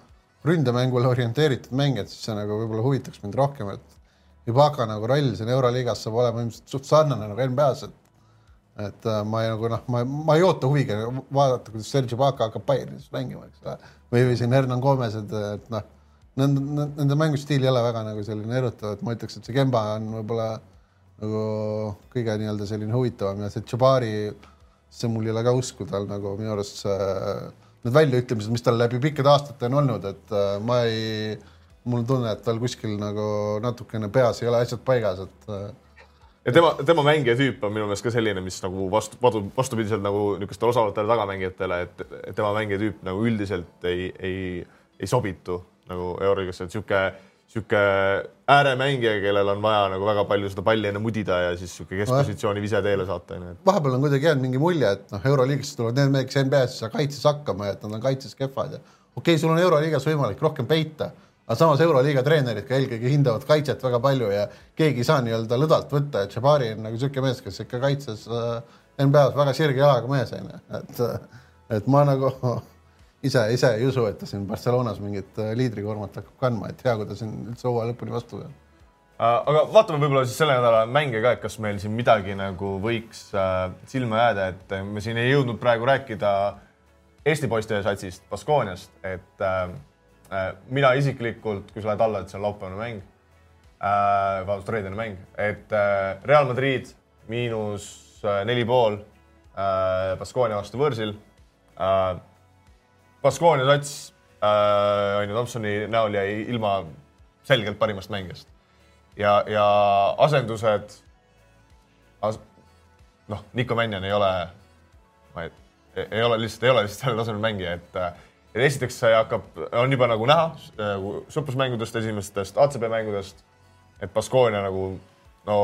ründemängule orienteeritud mängijad, siis see nagu võib-olla huvitaks mind rohkem, et Ibaka nagu roll siin Euroliigas saab olema ilmselt suht sarnane nagu NBA-s, et et äh, ma ei, nagu noh, ma, ma ei oota huviga vaadata, kuidas Serge Ibaka hakkab Bayernis mängima, eks ole, või, või siin Hernan Gomez'ed, et noh, nende, nende mängustiil ei ole väga nagu selline erutav, et ma ütleks, et see Kemba on võib-olla nagu kõige nii-öelda selline huvitavam ja see Jabari, see mul ei ole ka usku tal nagu minu arust see need väljaütlemised, mis tal läbi pikkade aastate on olnud, et äh, ma ei, mul on tunne, et tal kuskil nagu natukene peas ei ole asjad paigas, et. Äh, ja tema, tema mängija tüüp on minu meelest ka selline, mis nagu vastu, vastu, vastupidiselt nagu niisugustele osavatele tagamängijatele, et tema mängija tüüp nagu üldiselt ei, ei, ei sobitu nagu Euroliigasse, et niisugune sihuke ääremängija, kellel on vaja nagu väga palju seda palli enne mudida ja siis sihuke keskpositsiooni vise teele saata, onju. vahepeal on kuidagi jäänud mingi mulje, et noh, Euroliigasse tulevad need mehed, kes NBA-s ei saa kaitses hakkama ja et nad on kaitses kehvad ja okei okay,, sul on Euroliigas võimalik rohkem peita, aga samas Euroliiga treenerid ka eelkõige hindavad kaitset väga palju ja keegi ei saa nii-öelda lõdvalt võtta, et Jabari on nagu sihuke mees, kes ikka kaitses äh, NBA-s väga sirge jalaga mees onju, et, et ma nagu <laughs> ise, ise ei usu, et ta siin Barcelonas mingit äh, liidrikoormat hakkab kandma, et hea, kui ta siin üldse hooaja lõpuni vastu peab. Äh, aga vaatame võib-olla siis selle nädala mänge ka, et kas meil siin midagi nagu võiks äh, silma jääda, et me siin ei jõudnud praegu rääkida Eesti poiste satsist, Baskooniast, et mina isiklikult, kui sa lähed alla, et see on laupäevane mäng vabandust, reedene mäng, et Real Madrid miinus neli pool Baskoonia vastu võõrsil äh, Baskonia sats äh, on ju Thompsoni näol jäi ilma selgelt parimast mängijast ja, ja asendused as,. noh, Nico Mannion ei ole, ma ei, ei ole lihtsalt, ei ole lihtsalt sellel tasemel mängija, et et esiteks see hakkab, on juba nagu näha nagu sõprusmängudest, esimestest ACB mängudest, et Baskonia nagu no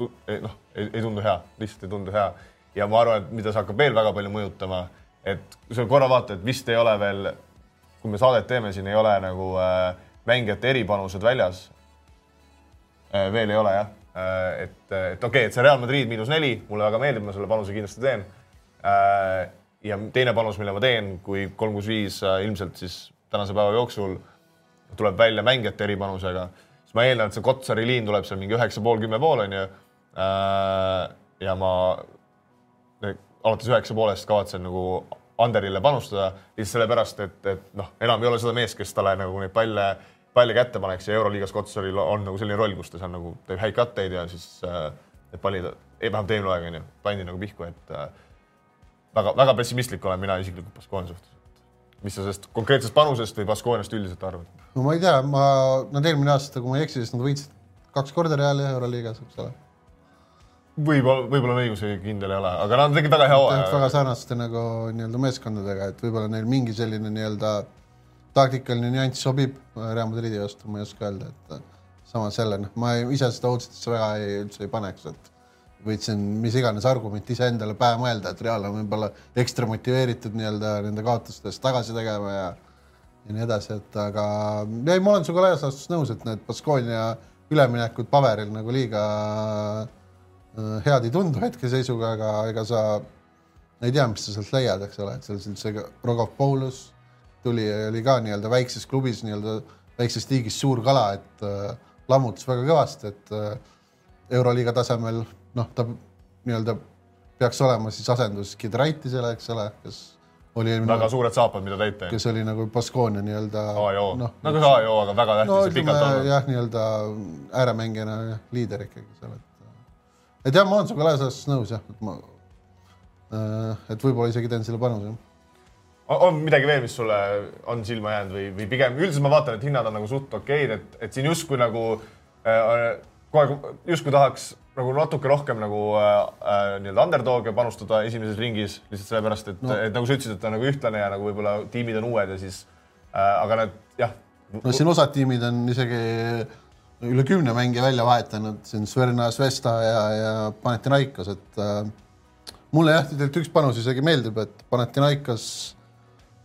noh, ei, ei tundu hea, lihtsalt ei tundu hea ja ma arvan, et mida see hakkab veel väga palju mõjutama et sa korra vaatad, vist ei ole veel, kui me saadet teeme, siin ei ole nagu äh, mängijate eripanused väljas äh,. veel ei ole jah äh,, et, et okei okay,, et see Real Madrid miinus neli, mulle väga meeldib, ma selle panuse kindlasti teen äh,. ja teine panus, mille ma teen, kui kolm kuus viis äh, ilmselt siis tänase päeva jooksul tuleb välja mängijate eripanusega, siis ma eeldan, et see Kotsari liin tuleb seal mingi üheksa pool, kümme pool onju äh,. ja ma alates üheksa poolest kavatsen nagu Anderile panustada lihtsalt sellepärast, et, et noh, enam ei ole seda meest, kes talle nagu neid palle, palle kätte paneks ja Euroliigas Kotsaril on nagu selline roll, kus ta seal nagu teeb häid katteid ja siis äh, need pallid, vähemalt eelmine aeg onju, pandi nagu pihku, et äh, väga-väga pessimistlik olen mina isiklikult Baskonia suhtes. mis sa sellest konkreetsest panusest või Baskooniast üldiselt arvad? no ma ei tea, ma, nad eelmine aasta, kui ma ei eksi, siis nad võitsid kaks korda Reali Euroliigas, eks ole võib-olla, võib-olla on õigus, kindel ei ole, aga nad tegid väga hea hooaja. väga sarnaste nagu nii-öelda meeskondadega, et võib-olla neil mingi selline nii-öelda taktikaline nüanss sobib Real Madridi vastu, ma ei oska öelda, et samas jälle noh, ma ise seda otsustesse väga ei, üldse ei paneks, et võitsin mis iganes argument iseendale pähe mõelda, et Real on võib-olla ekstra motiveeritud nii-öelda nende kaotustest tagasi tegema ja ja nii edasi, et aga ei, ma olen sinuga laias laastus nõus, et need Baskonia üleminekud paberil nagu liiga Äh, head ei tundu hetkeseisuga, aga ega sa ei tea, mis sa sealt leiad, eks ole, et seal see Rogov Paulus tuli ja oli ka nii-öelda väikses klubis, nii-öelda väikses liigis suur kala, et äh, lammutas väga kõvasti, et äh, Euroliiga tasemel noh, ta nii-öelda peaks olema siis asendus Gidraitisele, eks ole, kes oli eelmine väga suured saapad, mida täita. kes oli nagu Baskonia nii-öelda. AJO no,, no kas AJO, aga väga tähtis no, pikalt olnud. jah, nii-öelda ääremängijana liider ikkagi seal, et. Et jah, ma olen sinuga laias laastus nõus jah, et ma, et võib-olla isegi teen selle panuse on midagi veel, mis sulle on silma jäänud või, või pigem üldiselt ma vaatan, et hinnad on nagu suht okeid, et, et siin justkui nagu äh, kogu aeg justkui tahaks nagu natuke rohkem nagu äh, äh, nii-öelda underdog'e panustada esimeses ringis lihtsalt sellepärast, et no., et nagu sa ütlesid, et ta on nagu ühtlane ja nagu võib-olla tiimid on uued ja siis äh,, aga need jah. no siin osad tiimid on isegi üle kümne mängija välja vahetanud, siin Sverna Svesta ja, ja Panathinaikos, et äh, mulle jah, tegelikult üks panus isegi meeldib, et Panathinaikos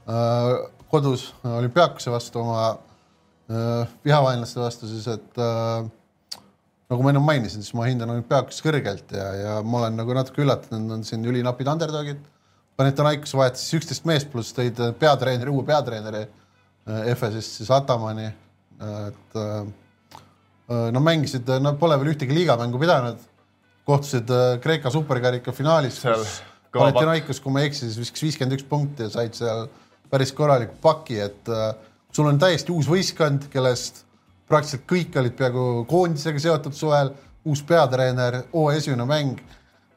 Äh, kodus olümpiaakuse vastu, oma äh, vihavaenlaste vastu siis, et äh, nagu ma ennem mainisin, siis ma hindan olümpiaakust kõrgelt ja, ja ma olen nagu natuke üllatunud, on siin ülinapid underdogid. Panathinaikos vahetas üksteist meest pluss tõid peatreeneri, uue peatreeneri EFS-ist siis Atamani. et no mängisid, nad pole veel ühtegi liigamängu pidanud, kohtusid Kreeka superkarika finaalis, kus Panathinaikos, kui ma ei eksi, siis viskas viiskümmend üks punkti ja said seal päris korraliku paki, et äh, sul on täiesti uus võistkond, kellest praktiliselt kõik olid peaaegu koondisega seotud suvel, uus peatreener, hooaja mäng.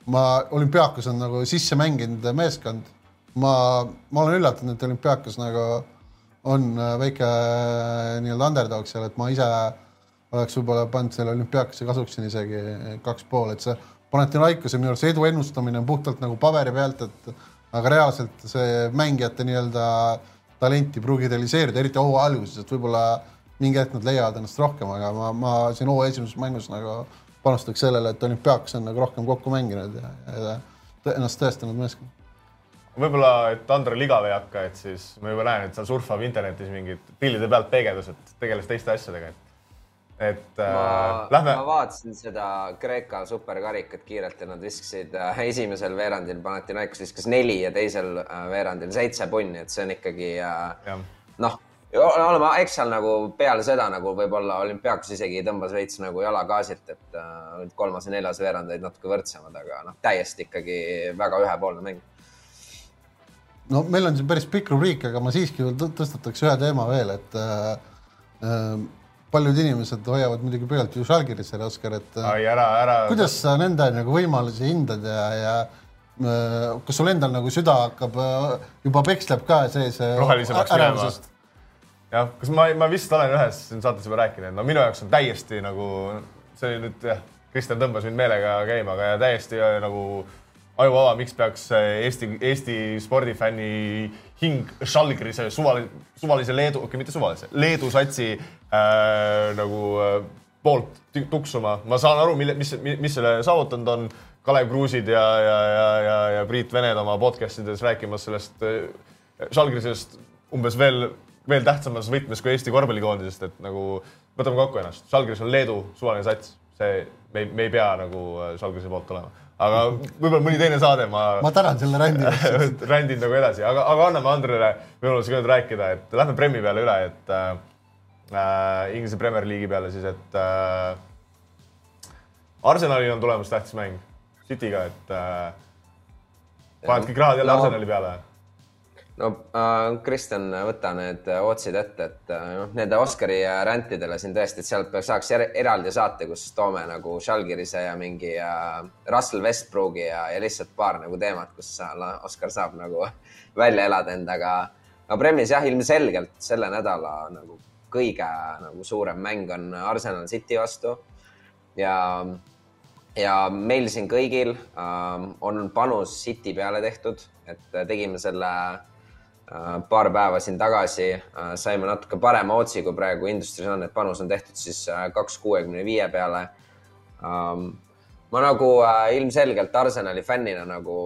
ma, olümpiaakos on nagu sisse mänginud meeskond. ma, ma olen üllatunud, et olümpiaakos nagu on äh, väike äh, nii-öelda underdog seal, et ma ise oleks võib-olla pannud selle olümpiaakose kasuks siin isegi kaks pool, et see Panathinaikose minu arust edu ennustamine on puhtalt nagu paberi pealt, et aga reaalselt see mängijate nii-öelda talenti ei pruugi realiseerida, eriti hooaja alguses, et võib-olla mingi hetk nad leiavad ennast rohkem, aga ma, ma siin hooaja esimeses mängus nagu panustaks sellele, et olümpiaakas on nagu rohkem kokku mänginud ja, ja ennast tõestanud meeskond. võib-olla, et Andrel igav ei hakka, et siis ma juba näen, et seal surfab internetis mingid pillide pealt peegeldus, et tegeles teiste asjadega, et et äh, ma, lähme. ma vaatasin seda Kreeka superkarikat kiirelt ja nad viskasid äh, esimesel veerandil, Panathinaikos viskas neli ja teisel äh, veerandil seitse punni, et see on ikkagi äh, noh, oleme, eks seal nagu peale seda nagu võib-olla olümpiaakos isegi tõmbas veits nagu jala gaasilt, et äh, kolmas ja neljas veerand olid natuke võrdsemad, aga noh, täiesti ikkagi väga ühepoolne mäng no meil on siin päris pikk rubriik, aga ma siiski tõstataks ühe teema veel, et äh, äh paljud inimesed hoiavad muidugi pöialt ju Žalgirisele, Oskar, et Ai, ära, ära. kuidas sa nende nagu võimalusi hindad ja, ja äh, kas sul endal nagu süda hakkab, äh, juba peksleb ka sees äh, ärevusest? jah, kas ma, ma vist olen ühes saates juba rääkinud, no minu jaoks on täiesti nagu, see oli nüüd jah, Kristjan tõmbas mind meelega käima, aga täiesti nagu ajuvaba, miks peaks Eesti, Eesti spordifänni hing Žalgirise suvalise, suvalise Leedu, okei okay,, mitte suvalise, Leedu satsi äh, nagu äh, poolt tuksuma. ma saan aru, mille, mis, mis selle saavutanud on. Kalev Kruusid ja, ja, ja, ja, ja Priit Vened oma podcast ides rääkimas sellest äh, Žalgirisest umbes veel, veel tähtsamas võtmes kui Eesti korvpallikoondisest, et nagu võtame kokku ennast. Žalgiris on Leedu suvaline sats, see, me ei, me ei pea nagu äh, Žalgirise poolt olema aga võib-olla mõni teine saade ma. ma tänan selle rändi eest <laughs> rändin nagu edasi, aga, aga anname Andrele võimaluse ka nüüd rääkida, et lähme Premi peale üle, et äh, Inglise Premier League'i peale siis, et äh, Arsenalil on tulemas tähtis mäng City'ga, et äh, paned kõik rahad jälle no. Arsenali peale no äh, Kristjan, võta need otsid ette, et äh, noh, nende Oscari rändidele siin tõesti, et sealt saaks eraldi saate, kus toome nagu Schalgirise ja mingi äh, Russell Westbrooki ja, ja lihtsalt paar nagu teemat, kus Oscar saab nagu <laughs> välja elada endaga. no Premis jah, ilmselgelt selle nädala nagu kõige nagu suurem mäng on Arsenal City vastu ja ja meil siin kõigil äh, on panus City peale tehtud, et tegime selle Äh, paar päeva siin tagasi äh, saime natuke parema otsi, kui praegu Industries on, et panus on tehtud siis äh, kaks kuuekümne viie peale. Ähm, ma nagu ilmselgelt Arsenali fännina nagu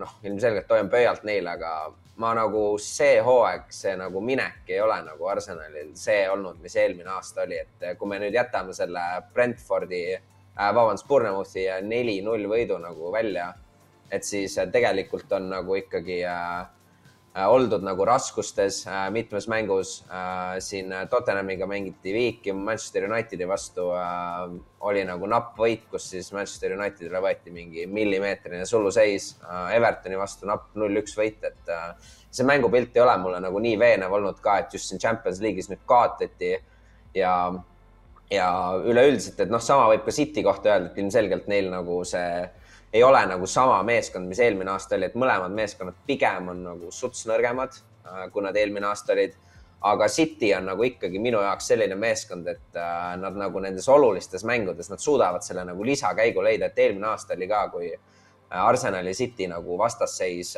noh, ilmselgelt hoian pöialt neile, aga ma nagu see hooaeg, see nagu minek ei ole nagu Arsenalil see olnud, mis eelmine aasta oli, et kui me nüüd jätame selle Brentfordi äh,, vabandust, Bournemouthi neli-null võidu nagu välja, et siis tegelikult on nagu ikkagi äh, äh, oldud nagu raskustes äh, mitmes mängus äh,. siin Tottenhamiga mängiti viiki Manchester Unitedi vastu äh,. oli nagu napp võit, kus siis Manchester Unitedile võeti mingi millimeetrine suluseis äh,. Evertoni vastu napp null-üks võit, et äh, see mängupilt ei ole mulle nagu nii veenev olnud ka, et just siin Champions League'is nüüd kaotati ja ja üleüldiselt, et noh, sama võib ka City kohta öelda, et ilmselgelt neil nagu see ei ole nagu sama meeskond, mis eelmine aasta oli, et mõlemad meeskonnad pigem on nagu suts nõrgemad, äh, kui nad eelmine aasta olid. aga City on nagu ikkagi minu jaoks selline meeskond, et äh, nad nagu nendes olulistes mängudes, nad suudavad selle nagu lisakäigu leida, et eelmine aasta oli ka, kui äh, Arsenali City nagu vastasseis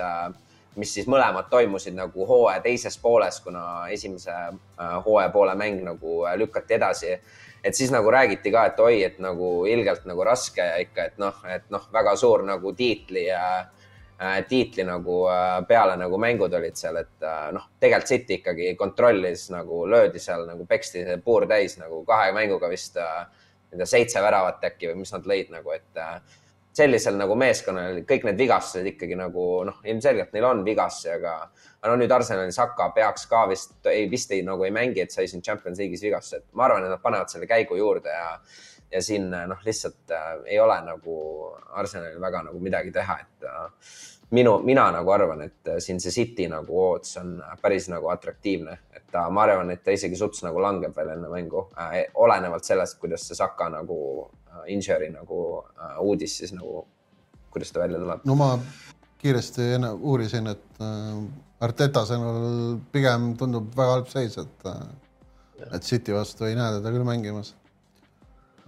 mis siis mõlemad toimusid nagu hooaja teises pooles, kuna esimese hooaja poole mäng nagu lükati edasi et siis nagu räägiti ka, et oi, et nagu ilgelt nagu raske ja ikka, et noh, et noh, väga suur nagu tiitli ja äh, tiitli nagu äh, peale nagu mängud olid seal, et äh, noh, tegelikult City ikkagi kontrollis nagu löödi seal nagu peksti puur täis nagu kahe mänguga vist äh,, ei tea, seitse väravat äkki või mis nad lõid nagu, et äh, sellisel nagu meeskonnal kõik need vigastused ikkagi nagu noh, ilmselgelt neil on vigastusi, aga aga no nüüd Arsenali Saka peaks ka vist, ei vist ei nagu ei mängi, et sai siin Champions League'is vigastuse, et ma arvan, et nad panevad selle käigu juurde ja ja siin noh, lihtsalt äh, ei ole nagu Arsenalil väga nagu midagi teha, et äh, minu, mina nagu arvan, et äh, siin see City nagu odds on päris nagu atraktiivne, et ta, ma arvan, et ta isegi suts nagu langeb veel enne mängu äh,, olenevalt sellest, kuidas see Saka nagu äh, injury nagu äh, uudis siis nagu, kuidas ta välja tuleb. no ma kiiresti enne uurisin, et äh, Arteta sõnul pigem tundub väga halb seis, et, äh, et City vastu ei näe teda küll mängimas.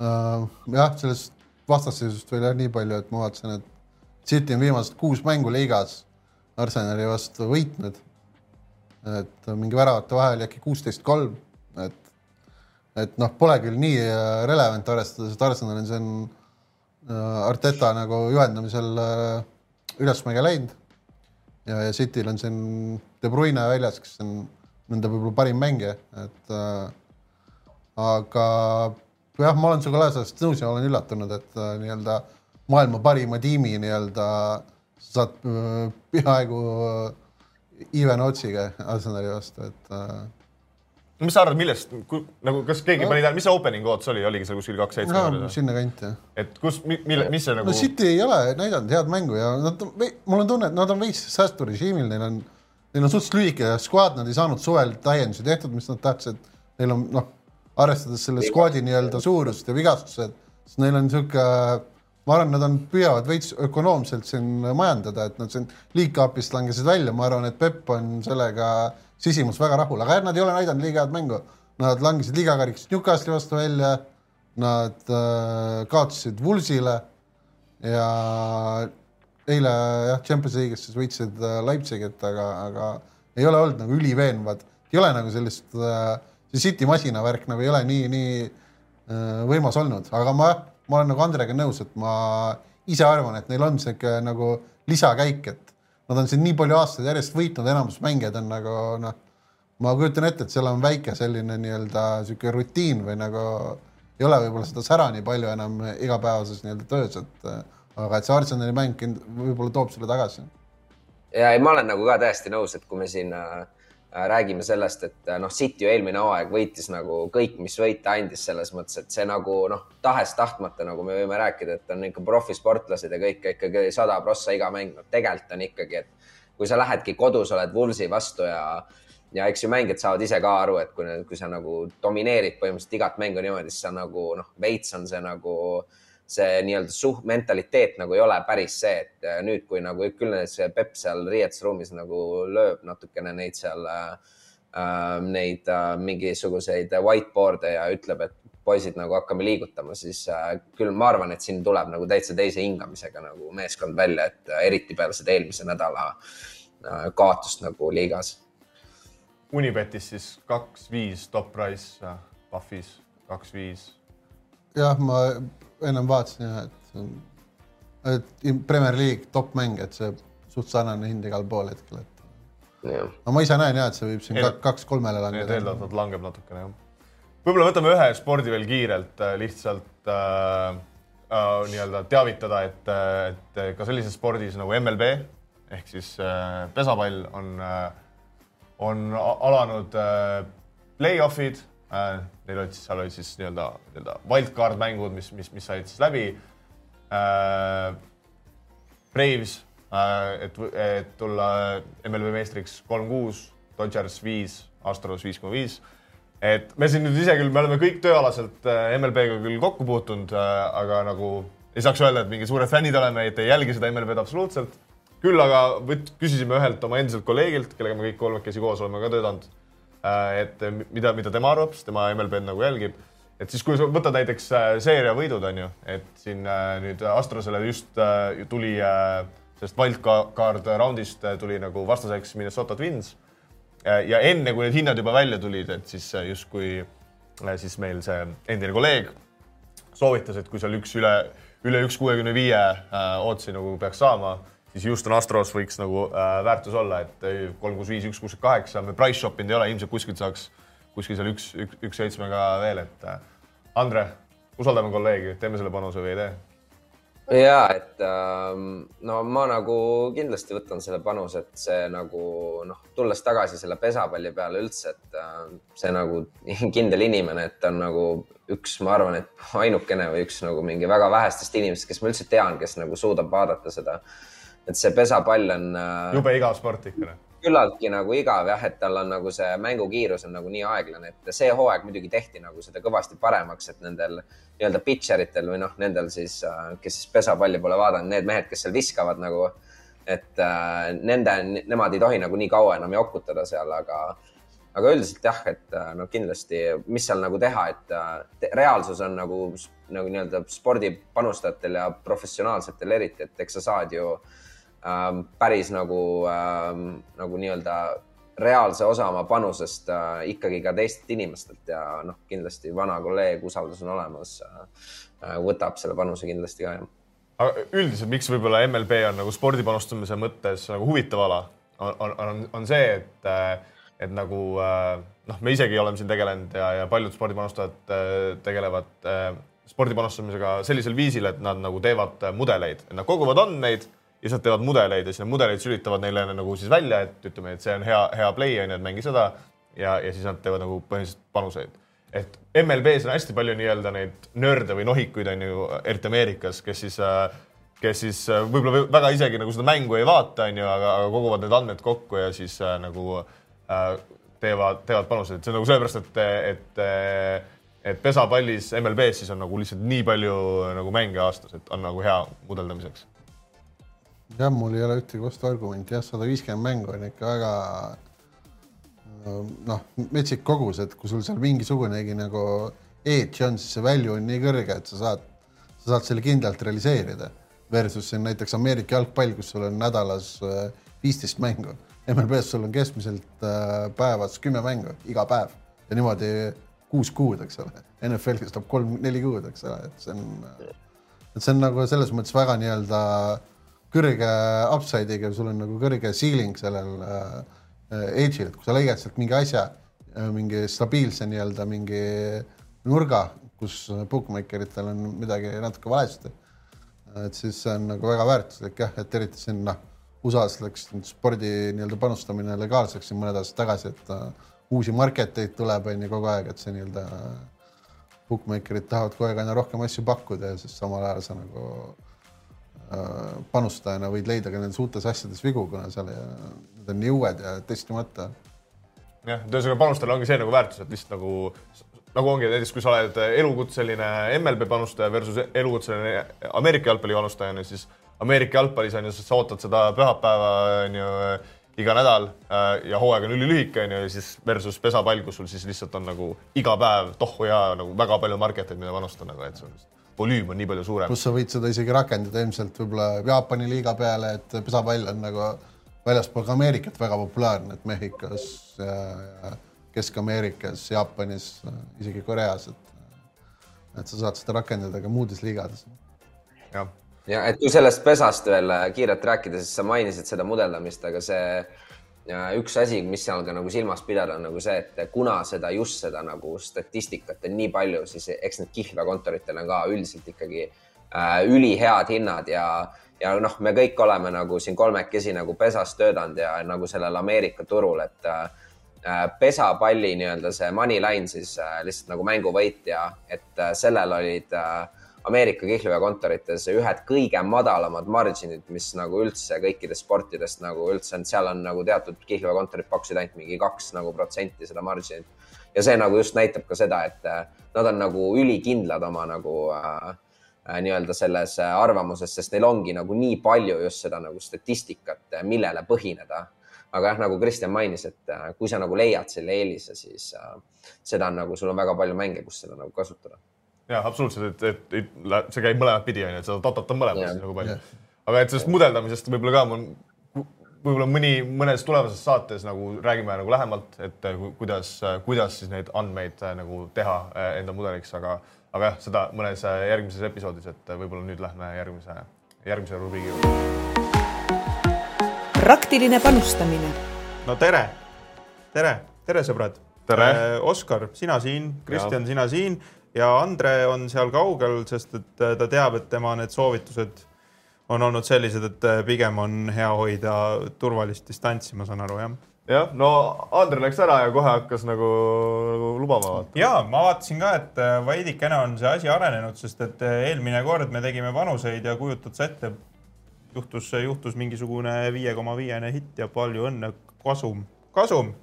Äh, jah, sellest vastasseisust veel jah nii palju, et ma vaatasin, et City on viimased kuus mängu liigas Arsenali vastu võitnud. et mingi väravate vahe oli äkki kuusteist kolm, et, et noh, pole küll nii relevant arvestades, et Arsenal on siin Arteta nagu juhendamisel ülesmäge läinud. Ja, ja Cityl on siin De Bruyne väljas, kes on nende võib-olla parim mängija, et äh, aga jah, ma olen sinuga laias nõus ja olen üllatunud, et äh, nii-öelda maailma parima tiimi nii-öelda saad äh, peaaegu äh, even otsiga Arsenali vastu, et äh, mis sa arvad, millest, nagu kas keegi no. pani tähele, mis see opening odds oli, oligi seal kuskil kaks seitse no,? sinnakanti jah. et kus, mille, mis see nagu? no City ei ole näidanud head mängu ja nad, mul on tunne, et nad on veits säästurežiimil, neil on, neil on suhteliselt lühike squad, nad ei saanud suvel täiendusi tehtud, mis nad tahtsid. Neil on noh, arvestades selle squad'i nii-öelda suurust ja vigastused, siis neil on niisugune ma arvan, nad on, püüavad veits ökonoomselt siin majandada, et nad siin league cup'ist langesid välja, ma arvan, et Pepp on sellega äh, sisimas väga rahul, aga nad ei ole näidanud liiga head mängu. Nad langesid liigakarikas Newcastli vastu välja, nad äh, kaotasid Woolsile ja eile jah, Champions League'is siis võitsid äh, Leipzigit, aga, aga ei ole olnud nagu üliveenvad, ei ole nagu sellist äh,, see City masina värk nagu ei ole nii, nii äh, võimas olnud, aga ma, ma olen nagu Andrega nõus, et ma ise arvan, et neil on sihuke nagu lisakäik, et nad on siin nii palju aastaid järjest võitnud, enamus mängijad on nagu noh, ma kujutan ette, et seal on väike selline nii-öelda sihuke rutiin või nagu ei ole võib-olla seda sära nii palju enam igapäevases nii-öelda töös, et aga et see Arsenali mäng võib-olla toob selle tagasi. ja ei, ma olen nagu ka täiesti nõus, et kui me siin Äh, räägime sellest, et äh, noh, City ju eelmine hooaeg võitis nagu kõik, mis võita andis selles mõttes, et see nagu noh, tahes-tahtmata nagu me võime rääkida, et on ikka profisportlased ja kõik ikkagi sada prossa iga mäng, no tegelikult on ikkagi, et kui sa lähedki kodus, oled Woolsi vastu ja ja eks ju mängijad saavad ise ka aru, et kui, kui sa nagu domineerid põhimõtteliselt igat mängu niimoodi, siis sa nagu noh, veits on see nagu äh, see nii-öelda suht-, mentaliteet nagu ei ole päris see, et äh, nüüd, kui nagu küll see Pepp seal riietusruumis nagu lööb natukene neid seal äh,, neid äh, mingisuguseid whiteboard'e ja ütleb, et poisid nagu hakkame liigutama, siis äh, küll ma arvan, et siin tuleb nagu täitsa teise hingamisega nagu meeskond välja, et äh, eriti peale seda eelmise nädala äh, kaotust nagu liigas. Unibetis siis kaks, viis top price, Pahvis kaks, viis. jah, ma ennem vaatasin jah, et, et Premier League top mäng, et see suht sarnane hind igal pool hetkel, et. aga ma ise näen ja, et see võib siin kaks-kolmele langeda. eeldatavalt langeb natukene jah. võib-olla võtame ühe spordi veel kiirelt äh, lihtsalt äh, äh, nii-öelda teavitada, et, et ka sellises spordis nagu MLB ehk siis äh, pesapall on äh,, on alanud äh, play-off'id äh,. Neil olid siis, seal olid siis nii-öelda, nii-öelda wildcard mängud, mis, mis, mis said siis läbi äh,. Braves äh,, et, et tulla MLB meistriks kolm-kuus, Dodgers viis, Astros viis koma viis et me siin nüüd ise küll, me oleme kõik tööalaselt äh, MLB-ga küll kokku puutunud äh,, aga nagu ei saaks öelda, et mingi suured fännid oleme, et ei jälgi seda MLB-d absoluutselt. küll aga võt-, küsisime ühelt oma endiselt kolleegilt, kellega me kõik kolmekesi koos oleme ka töötanud et mida, mida tema arvab, sest tema MLB-d nagu jälgib. et siis, kui sa võtad näiteks äh, seeria võidud, on ju, et siin äh, nüüd Astrosele just äh, tuli äh, sellest wildcard raundist äh, tuli nagu vastaseks Minnesota Twins ja enne, kui need hinnad juba välja tulid, et siis justkui siis meil see endine kolleeg soovitas, et kui seal üks üle, üle üks kuuekümne viie ootsi nagu peaks saama, siis Houston Astros võiks nagu äh, väärtus olla, et kolm kuus viis, üks kuus kaheksa, me price shop inud ei ole, ilmselt kuskilt saaks kuskil seal üks, üks, üks seitsmega veel, et äh, Andre, usaldame kolleegi, teeme selle panuse või ei tee? ja et ähm, no ma nagu kindlasti võtan selle panuse, et see nagu noh, tulles tagasi selle pesapalli peale üldse, et äh, see nagu <laughs> kindel inimene, et on nagu üks, ma arvan, et ainukene või üks nagu mingi väga vähestest inimestest, kes ma üldse tean, kes nagu suudab vaadata seda. Et see pesapall on äh,. jube igav sport ikka küllaltki nagu igav jah, et tal on nagu see mängukiirus on nagu nii aeglane, et see hooaeg muidugi tehti nagu seda kõvasti paremaks, et nendel nii-öelda pitcher itel või noh, nendel siis, kes siis pesapalli pole vaadanud, need mehed, kes seal viskavad nagu, et äh, nende, nemad ei tohi nagu nii kaua enam jokutada seal, aga, aga üldiselt jah, et no kindlasti, mis seal nagu teha, et reaalsus on nagu, nagu nii-öelda spordipanustajatel ja professionaalsetel eriti, et eks sa saad ju ähm, päris nagu ähm,, nagu nii-öelda reaalse osa oma panusest äh, ikkagi ka teistelt inimestelt ja noh, kindlasti vana kolleeg, usaldus on olemas äh,. võtab selle panuse kindlasti ka aga üldiselt, miks võib-olla MLB on nagu spordi panustamise mõttes nagu huvitav ala, on, on, on, see, et, et nagu noh, me isegi oleme siin tegelenud ja, ja paljud spordipanustajad tegelevad spordi panustamisega sellisel viisil, et nad nagu teevad mudeleid, nad koguvad andmeid ja nad teevad mudeleid ja siis need mudeleid sülitavad neile nagu siis välja, et ütleme, et see on hea, hea play on ju, et mängi seda. ja, ja siis nad teevad nagu põhiliselt panuseid. et MLB-s on hästi palju nii-öelda neid nörde või nohikuid on ju, eriti Ameerikas, kes siis, kes siis võib-olla väga isegi nagu seda mängu ei vaata, on ju, aga, aga koguvad need andmed kokku ja siis äh, nagu äh, teevad, teevad panuseid, see on nagu sellepärast, et, et et pesapallis MLB-s siis on nagu lihtsalt nii palju nagu mänge aastas, et on nagu hea mudeldamiseks jah, mul ei ole ühtegi vastuargumenti, jah, sada viiskümmend mängu on ikka väga noh, metsik kogus, et kui sul seal mingisugunegi nagu edge on, siis see value on nii kõrge, et sa saad, sa saad selle kindlalt realiseerida. Versus siin näiteks Ameerika jalgpall, kus sul on nädalas äh, viisteist mängu. MLB-s sul on keskmiselt äh, päevas kümme mängu, iga päev ja niimoodi kuus kuud, eks ole. NFL kestab kolm-neli kuud, eks ole, et see on, et see on nagu selles mõttes väga nii-öelda äh, kõrge upside'iga, sul on nagu kõrge ceiling sellel äh, edge'il, kui sa leiad sealt mingi asja äh,, mingi stabiilse nii-öelda mingi nurga, kus bookmaker itel on midagi natuke valesti. et siis see on nagu väga väärtuslik jah, et eriti siin noh, USA-s läks spordi nii-öelda panustamine legaalseks siin mõned aastad tagasi, et uh, uusi market eid tuleb, on ju kogu aeg, et see nii-öelda bookmaker'id tahavad kogu aeg aina rohkem asju pakkuda ja siis samal ajal sa nagu Äh, panustajana võid leida ka nendes uutes asjades vigu, kuna seal need on nii uued ja testimata. jah, et ühesõnaga panustajal ongi see nagu väärtus, et lihtsalt nagu, nagu ongi näiteks, kui sa oled elukutseline MLB panustaja versus elukutseline Ameerika jalgpalli panustaja, siis Ameerika jalgpallis on ju, sa ootad seda pühapäeva on ju iga nädal äh, ja hooaeg on ülilühike on ju, ja siis versus pesapall, kus sul siis lihtsalt on nagu iga päev tohhu ja nagu väga palju market eid, mida panustada nagu, et see on lihtsalt volüüm on nii palju suurem. pluss sa võid seda isegi rakendada ilmselt võib-olla Jaapani liiga peale, et pesapall on nagu väljaspool ka Ameerikat väga populaarne, et Mehhikos ja, ja Kesk-Ameerikas, Jaapanis, isegi Koreas, et et sa saad seda rakendada ka muudes liigades. jah, ja et kui sellest pesast veel kiirelt rääkida, siis sa mainisid seda mudeldamist, aga see ja üks asi, mis seal ka nagu silmas pidada, on nagu see, et kuna seda just seda nagu statistikat on nii palju, siis eks need kihlveokontoritel on ka üldiselt ikkagi äh, ülihead hinnad ja, ja noh, me kõik oleme nagu siin kolmekesi nagu pesas töötanud ja nagu sellel Ameerika turul, et äh, pesapalli nii-öelda see money line siis äh, lihtsalt nagu mänguvõit ja et äh, sellel olid äh, Ameerika kihlveokontorites ühed kõige madalamad margin'id, mis nagu üldse kõikidest sportidest nagu üldse on, seal on nagu teatud kihlveokontorid pakkusid ainult mingi kaks nagu protsenti seda margin'it. ja see nagu just näitab ka seda, et äh, nad on nagu ülikindlad oma nagu äh, äh nii-öelda selles äh, arvamuses, sest neil ongi nagu nii palju just seda nagu statistikat, millele põhineda. aga jah, nagu Kristjan mainis, et kui sa nagu leiad selle eelise, siis seda on nagu, sul on väga palju mänge, kus seda nagu kasutada jah, absoluutselt, et, et, et see käib mõlemat pidi, onju, et seda totot on mõlemas yeah. nagu palju. aga et sellest mudeldamisest võib-olla ka, võib-olla mõni, mõnes tulevases saates nagu räägime nagu lähemalt, et kuidas, kuidas siis neid andmeid äh, nagu teha äh, enda mudeliks, aga, aga jah, seda mõnes äh, järgmises episoodis, et võib-olla nüüd lähme järgmise, järgmise rubriigi juurde. praktiline panustamine. no tere, tere, tere, sõbrad. tere. Oskar, sina siin, Kristjan, sina siin ja Andre on seal kaugel, sest et äh, ta teab, et tema need soovitused on olnud sellised, et äh, pigem on hea hoida turvalist distantsi, ma saan aru, jah? jah, no Andre läks ära ja kohe hakkas nagu, nagu lubama vaata. ja ma vaatasin ka, et äh, veidikene on see asi arenenud, sest et eelmine kord me tegime panuseid ja kujutad sa ette, juhtus, juhtus mingisugune viie koma viiene hitt ja palju õnne, kasum, kasum.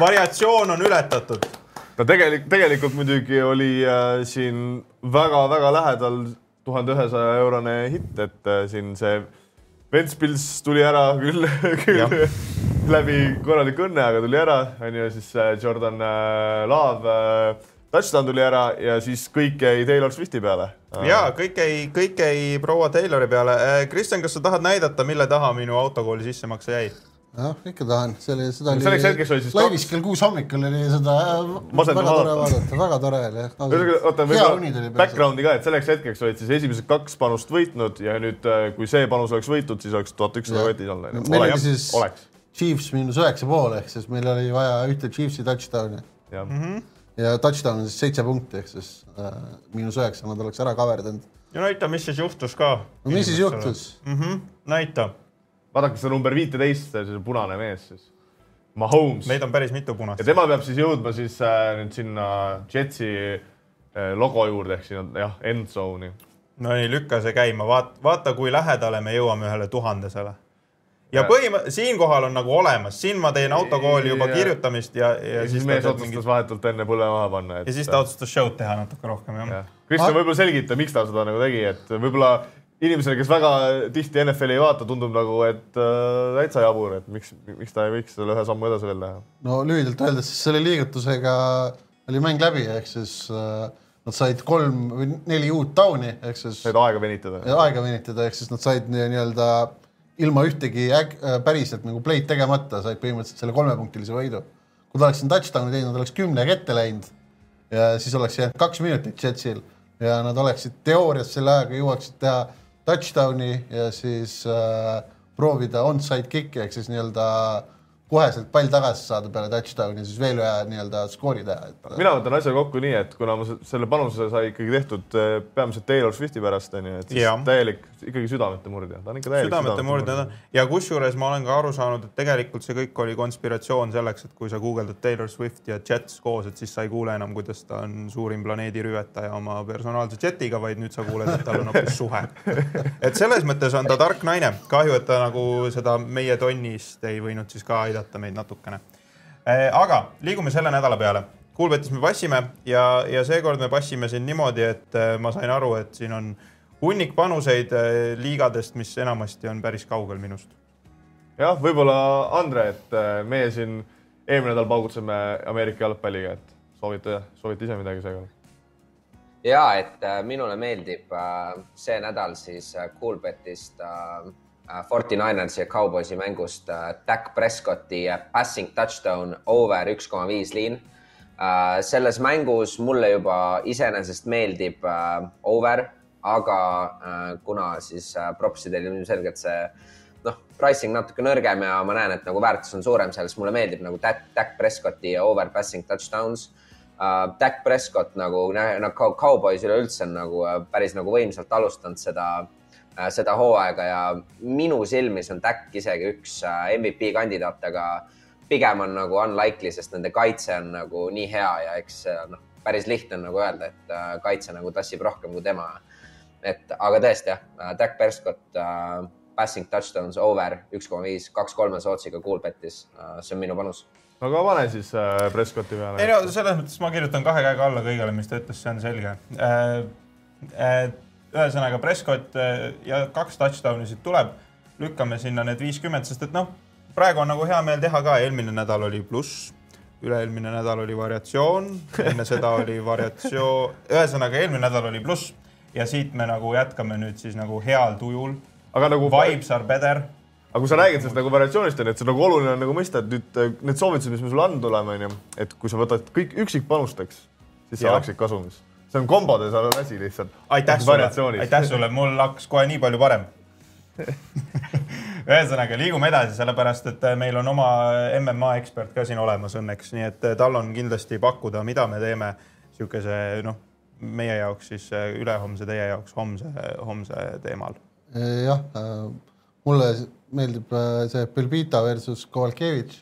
variatsioon on ületatud no tegelik, tegelikult muidugi oli äh, siin väga-väga lähedal tuhande ühesaja eurone hitt, et äh, siin see Ventspils tuli ära küll, <laughs> küll läbi korraliku õnne, aga tuli ära, onju, siis äh, Jordan äh, Love äh, touchdown tuli ära ja siis kõik jäi Taylor Swifti peale. ja kõik jäi, kõik jäi proua Taylori peale. Äh, Kristjan, kas sa tahad näidata, mille taha minu autokooli sissemakse jäi? Jah, ikka tahan, see oli, seda oli. selleks hetkeks oli siis. laivis kell kuus hommikul oli seda väga tore vaadata, väga tore oli jah. oota, võib-olla background'i ka, et selleks hetkeks olid siis esimesed kaks panust võitnud ja nüüd, äh, kui see panus oleks võitud, siis oleks tuhat ükssada kotis olnud. meil oli siis oleks. Chiefs miinus üheksa pool ehk siis meil oli vaja ühte Chiefsi touchdown'i. Mm -hmm. ja touchdown on siis seitse punkti ehk siis äh, miinus üheksa, nad oleks ära kaverdanud. ja näita, mis siis juhtus ka. no mis siis juhtus mm? -hmm. näita vaadake seda number viiteist, see punane mees siis. Mahomes. Neid on päris mitu punast. ja tema peab siis jõudma siis äh, nüüd sinna Jetsi äh, logo juurde ehk sinna jah, end zone'i. no ei, lükka see käima, vaata, vaata, kui lähedale me jõuame ühele tuhandesele. ja põhimõ-, siinkohal on nagu olemas, siin ma teen autokooli juba ja, kirjutamist ja, ja, ja siis mees otsustas mingi... vahetult enne põlve maha panna et.... ja siis ta otsustas show'd teha natuke rohkem jah ja.. Kristjan, võib-olla selgita, miks ta seda nagu tegi, et võib-olla inimesele, kes väga tihti NFL-i ei vaata, tundub nagu, et äh, täitsa jabur, et miks, miks ta ei võiks selle ühe sammu edasi veel teha. no lühidalt öeldes, siis selle liigutusega oli mäng läbi, ehk siis äh, nad said kolm või neli uut tauni, ehk siis. said aega venitada. aega venitada, ehk siis nad said nii-öelda ilma ühtegi äg, äh, päriselt nagu play'd tegemata, said põhimõtteliselt selle kolmepunktilise võidu. kui ta oleks siin touchdown'i teinud, oleks kümnega ette läinud ja siis oleks jäänud kaks minutit Jetsil ja nad oleksid teoorias selle ajaga jõuaksid teha touchdown'i ja siis äh, proovida onside kick'i ehk siis nii-öelda koheselt pall tagasi saada peale touchdown'i, siis veel ühe nii-öelda skoori teha et.... mina võtan asja kokku nii, et kuna ma selle panuse sai ikkagi tehtud äh, peamiselt Taylor Swifti pärast onju, et siis ja. täielik ikkagi südamete murdja, ta on ikka täielik südamete murdja ja kusjuures ma olen ka aru saanud, et tegelikult see kõik oli konspiratsioon selleks, et kui sa guugeldad Taylor Swift ja Jets koos, et siis sa ei kuule enam, kuidas ta on suurim planeedi rüvetaja oma personaalse jetiga, vaid nüüd sa kuuled, et tal on hoopis suhe. et selles mõttes on ta tark naine, kahju, et ta nagu seda meie tonnist ei võinud siis ka aidata aidata meid natukene. Äh, aga liigume selle nädala peale. Kuulbetis me passime ja, ja seekord me passime siin niimoodi, et äh, ma sain aru, et siin on hunnik panuseid äh, liigadest, mis enamasti on päris kaugel minust. jah, võib-olla Andre, et meie siin eelmine nädal paugutasime Ameerika jalgpalliga, et soovite, soovite ise midagi seekord? ja et minule meeldib see nädal siis Coolbetist Äh, Forty Ninersi ja Cowboysi mängust äh, Dak Prescotti passing touchdown over üks koma viis liin. Äh, selles mängus mulle juba iseenesest meeldib over, aga kuna siis propsidel ilmselgelt see noh, pricing natuke nõrgem ja ma näen, et nagu väärtus on suurem seal, siis mulle meeldib nagu Dak, Prescotti over passing touchdowns uh,. Dak Prescott nagu, nagu Cowboys üleüldse on nagu päris nagu võimsalt alustanud seda uh, äh, seda hooaega ja minu silmis on Dak isegi üks äh, MVP kandidaat, aga pigem on nagu unlikely, sest nende kaitse on nagu nii hea ja eks äh, noh, päris lihtne on nagu öelda, et äh, kaitse nagu tassib rohkem kui tema. et aga tõesti jah, Dak Prescott äh, passing touchdowns over üks koma viis, kaks kolme sootsiga Coolbetis äh,, see on minu panus aga pane siis äh, Prescotti peale. ei no selles mõttes ma kirjutan kahe käega alla kõigele, mis ta ütles, see on selge äh,. Äh, ühesõnaga Prescott äh, ja kaks touchdown'i siit tuleb, lükkame sinna need viiskümmend, sest et noh, praegu on nagu hea meel teha ka, eelmine nädal oli pluss, üle-eelmine nädal oli variatsioon, enne seda oli variatsioon, ühesõnaga eelmine nädal oli pluss ja siit me nagu jätkame nüüd siis nagu heal tujul. aga nagu vibes are better. aga kui sa räägid sellest nagu variatsioonist, on ju, et see nagu oluline on nagu mõista, et nüüd äh, need soovitused, mis me sulle andnud oleme, on ju, et kui sa võtad kõik üksikpanusteks, siis sa Jah. oleksid kasumis. See on kombodes on asi lihtsalt. aitäh sulle, aitäh sulle, mul hakkas kohe nii palju parem <laughs> ühesõnaga liigume edasi, sellepärast et meil on oma MMA ekspert ka siin olemas õnneks, nii et tal on kindlasti pakkuda, mida me teeme niisuguse noh, meie jaoks siis ülehomse, teie jaoks homse, homse teemal. jah, mulle meeldib äh, see Belbita versus Kovalkevitš.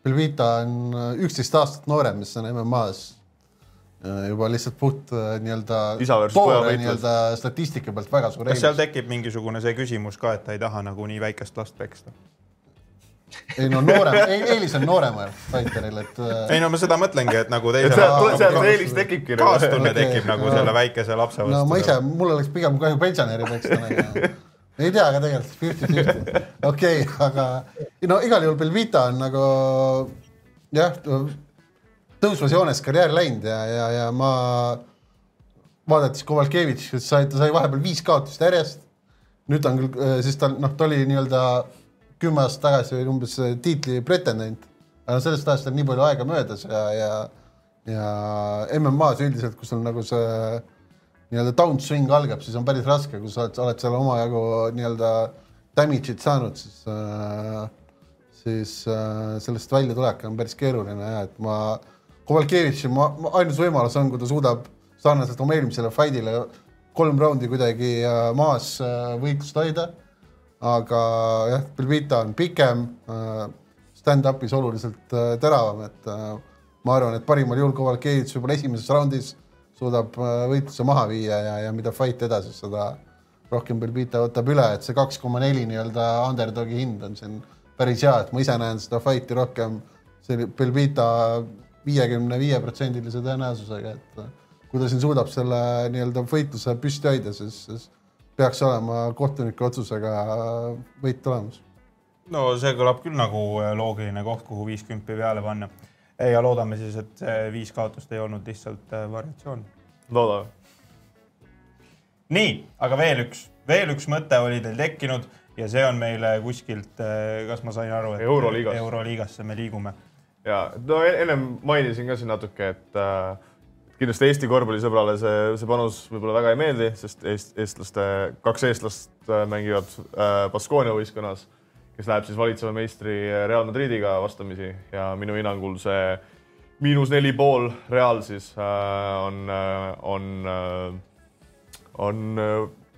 Belbita on äh, üksteist aastat noorem, mis on MM-as juba lihtsalt puht äh, nii-öelda nii-öelda statistika pealt väga suur kas seal tekib mingisugune see küsimus ka, et ta ei taha nagu nii väikest last peksta? ei no noorem, eelis on nooremal fighter'il, et äh, ei no ma seda mõtlengi, et nagu teisel sealt, sealt see eelis tekibki. nagu. kaastunne tekib nagu no. selle väikese lapse vastu. no ma ise, mul oleks pigem kahju pensionäri peksta nagu. <laughs> ei tea, aga tegelikult fifty-fifty, okei, aga no igal juhul Belvita on nagu jah, tõusvas joones karjäär läinud ja, ja, ja ma vaadates Kovalkevitš, sai, ta sai vahepeal viis kaotust järjest. nüüd on küll, siis ta noh, ta oli nii-öelda kümme aastat tagasi umbes tiitli pretendent, aga sellest ajast on nii palju aega möödas ja, ja ja MM-as üldiselt, kus on nagu see nii-öelda downswing algab, siis on päris raske, kui sa oled, oled seal omajagu nii-öelda damage'it saanud, siis äh, siis äh, sellest väljatulek on päris keeruline ja et ma, Kovalkevitši, ma, ma, ainus võimalus on, kui ta suudab sarnaselt oma eelmisele fight'ile kolm raundi kuidagi äh, maas äh, võitlust hoida. aga jah, Belvita on pikem äh,, stand-up'is oluliselt teravam, et ma arvan, et parimal juhul Kovalkevitš võib-olla esimeses raundis suudab võitluse maha viia ja, ja mida fight edasi, seda rohkem Belvita võtab üle, et see kaks koma neli nii-öelda underdogi hind on siin päris hea, et ma ise näen seda fight'i rohkem see Belvita viiekümne viie protsendilise tõenäosusega, et äh, kui ta siin suudab selle nii-öelda võitluse püsti hoida, siis, siis peaks olema kohtuniku otsusega võit tulemas. no see kõlab küll nagu loogiline koht, kuhu viiskümmend peale panna. ja loodame siis, et see viis kaotust ei olnud lihtsalt äh, variatsioon. loodame. nii, aga veel üks, veel üks mõte oli teil tekkinud ja see on meile kuskilt, kas ma sain aru, et. Euroliigasse me liigume. Ja no e- ennem mainisin ka siin natuke, et äh, kindlasti Eesti korvpallisõbrale see, see panus võib-olla väga ei meeldi, sest eest, eestlaste, kaks eestlast äh, mängivad äh, Baskonia võistkonnas, kes läheb siis valitseva meistri Real Madridiga vastamisi ja minu hinnangul see miinus neli pool Real siis äh, on äh,, on äh,, on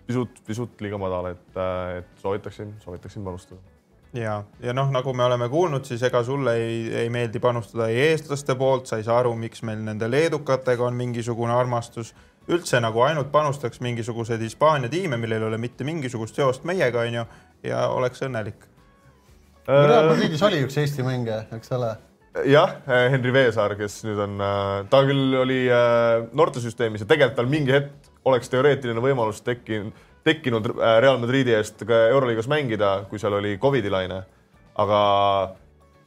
pisut, pisut liiga madal, et, et soovitaksin, soovitaksin panustada ja, ja noh, nagu me oleme kuulnud, siis ega sulle ei, ei meeldi panustada ei eestlaste poolt, sa ei saa aru, miks meil nende leedukatega on mingisugune armastus. üldse nagu ainult panustaks mingisuguseid Hispaania tiime, millel ei ole mitte mingisugust seost meiega, onju, ja oleks õnnelik. Real Madridis oli üks Eesti mängija, eks ole jah, Henri Veesaar, kes nüüd on, ta küll oli äh, noortesüsteemis ja tegelikult tal mingi hetk oleks teoreetiline võimalus tekkinud, tekkinud äh, Real Madridi eest ka Euroliigas mängida, kui seal oli Covidi laine. aga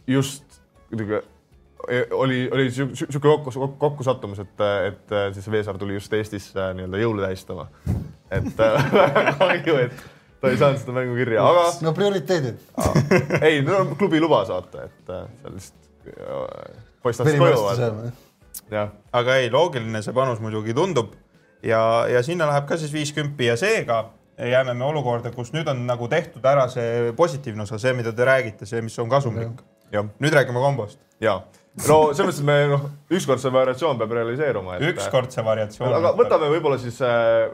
just kuidagi e, oli, oli sihuke kokku, kokkusattumus, et, et siis Veesaar tuli just Eestisse nii-öelda jõule tähistama. et äh, <laughs> kahju, et ta ei saanud seda mängu kirja, aga no prioriteedid. ei, no klubi luba saata, et äh, seal lihtsalt poiss tahtis koju vaata. jah, aga ei, loogiline see panus muidugi tundub ja, ja sinna läheb ka siis viiskümmend ja seega jääme me olukorda, kus nüüd on nagu tehtud ära see positiivne osa, see, mida te räägite, see, mis on kasumlik. jah, nüüd räägime kombost. ja no selles mõttes, et me noh, ükskord see variatsioon peab realiseeruma. ükskord see variatsioon. aga võtame võib-olla siis äh,,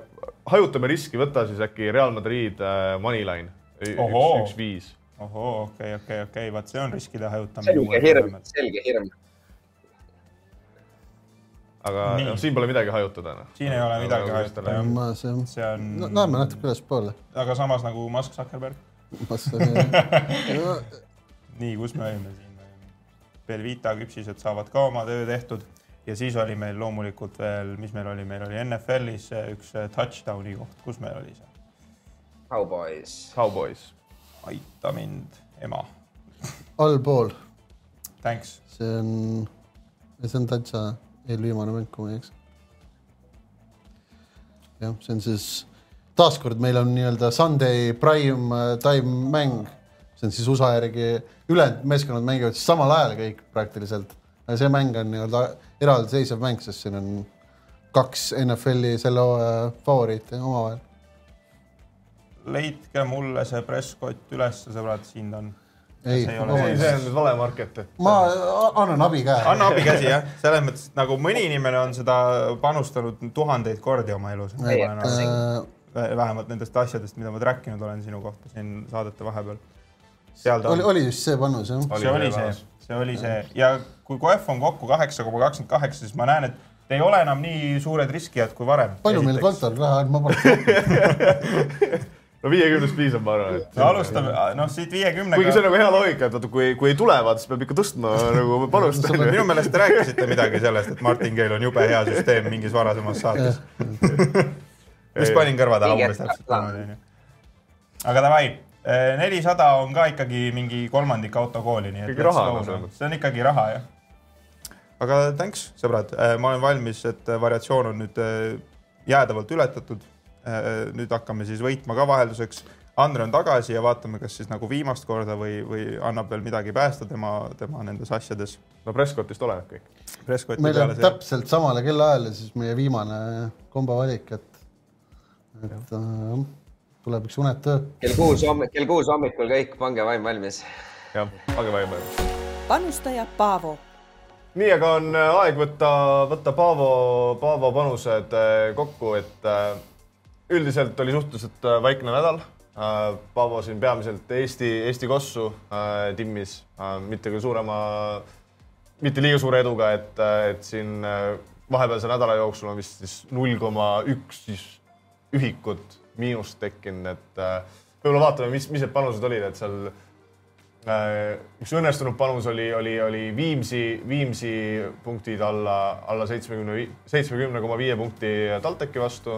hajutame riski, võta siis äkki Real Madrid äh, Moneyline. üks Ohoo., üks viis. ohoo, okei, okei, okei, vaat see on riskide hajutamine. selge hirm, selge hirm. Aga noh, siin pole midagi hajutada noh. siin ei ole midagi hajutada jah. ma see, see on no,, näeme natuke ülespoole. aga samas nagu Musk Zuckerberg. <laughs> nii, kus me olime siin? Belvita küpsised saavad ka oma töö tehtud ja siis oli meil loomulikult veel, mis meil oli, meil oli NFL-is üks touchdown'i koht, kus meil oli see? Cowboys. Cowboys. aita mind, ema. allpool, Thanks. see on, see on täitsa eelviimane mäng, kui ma ei eksi. jah, see on siis taaskord meil on nii-öelda Sunday prime äh, time mäng, see on siis USA järgi, ülejäänud meeskonnad mängivad siis samal ajal kõik praktiliselt. see mäng on nii-öelda eraldiseisev mäng, sest siin on kaks NFL-i selle hooaja favoriiti omavahel. leidke mulle see presskott ülesse, sõbrad, siin ta on. ei, See ei ole ei, see on nüüd vale market, et. ma annan abikäe. anna abikäsi jah, selles mõttes, et nagu mõni inimene on seda panustanud tuhandeid kordi oma elus. Äh, vähemalt nendest asjadest, mida ma rääkinud olen sinu kohta siin saadete vahepeal. seal ta oli, on, oli just see panus jah? see oli see, see oli see ja kui KOF on kokku kaheksa koma kakskümmend kaheksa, siis ma näen, et ei ole enam nii suured riskijad kui varem. palju meil kontoril raha on, ma poleks. <laughs> no viiekümnest piisab, ma arvan, et. no alustame, noh siit kuigi see viiekümnega on. nagu hea loogika, et vaata, kui, kui ei tulevad, siis peab ikka tõstma nagu panust. minu meelest te rääkisite midagi sellest, et Martingale on jube hea süsteem mingis varasemas saates. <laughs> just panin kõrva taha Mingi umbes täpselt aga davai, nelisada on ka ikkagi mingi kolmandik autokooli, nii et no see on ikkagi raha, jah. aga thanks, sõbrad, ma olen valmis, et variatsioon on nüüd eh, jäädavalt ületatud. Nüüd hakkame siis võitma ka vahelduseks. Andre on tagasi ja vaatame, kas siis nagu viimast korda või, või annab veel midagi päästa tema, tema nendes asjades. no Prescottist oleneb kõik. Meil on peale see. täpselt samale kellaajale siis meie viimane kombo valik, et, et äh, tuleb üks unetu öö. kell kuus hommik, kell kuus hommikul kõik, pange vaim valmis. jah, pange vaima. panustaja Paavo nii, aga on äh, aeg võtta, võtta Paavo, Paavo panused äh, kokku, et äh, üldiselt oli suhteliselt äh, vaikne nädal. Paavo siin peamiselt Eesti, Eesti kossu äh, timmis, mitte küll suurema, mitte liiga suure eduga, et, et siin äh, vahepealse nädala jooksul on vist siis null koma üks siis ühikut miinust tekkinud, et äh, võib-olla vaatame, mis, mis need panused olid, et seal Äh, üks õnnestunud panus oli, oli, oli Viimsi, Viimsi punktid alla, alla seitsmekümne, seitsmekümne koma viie punkti TalTechi vastu.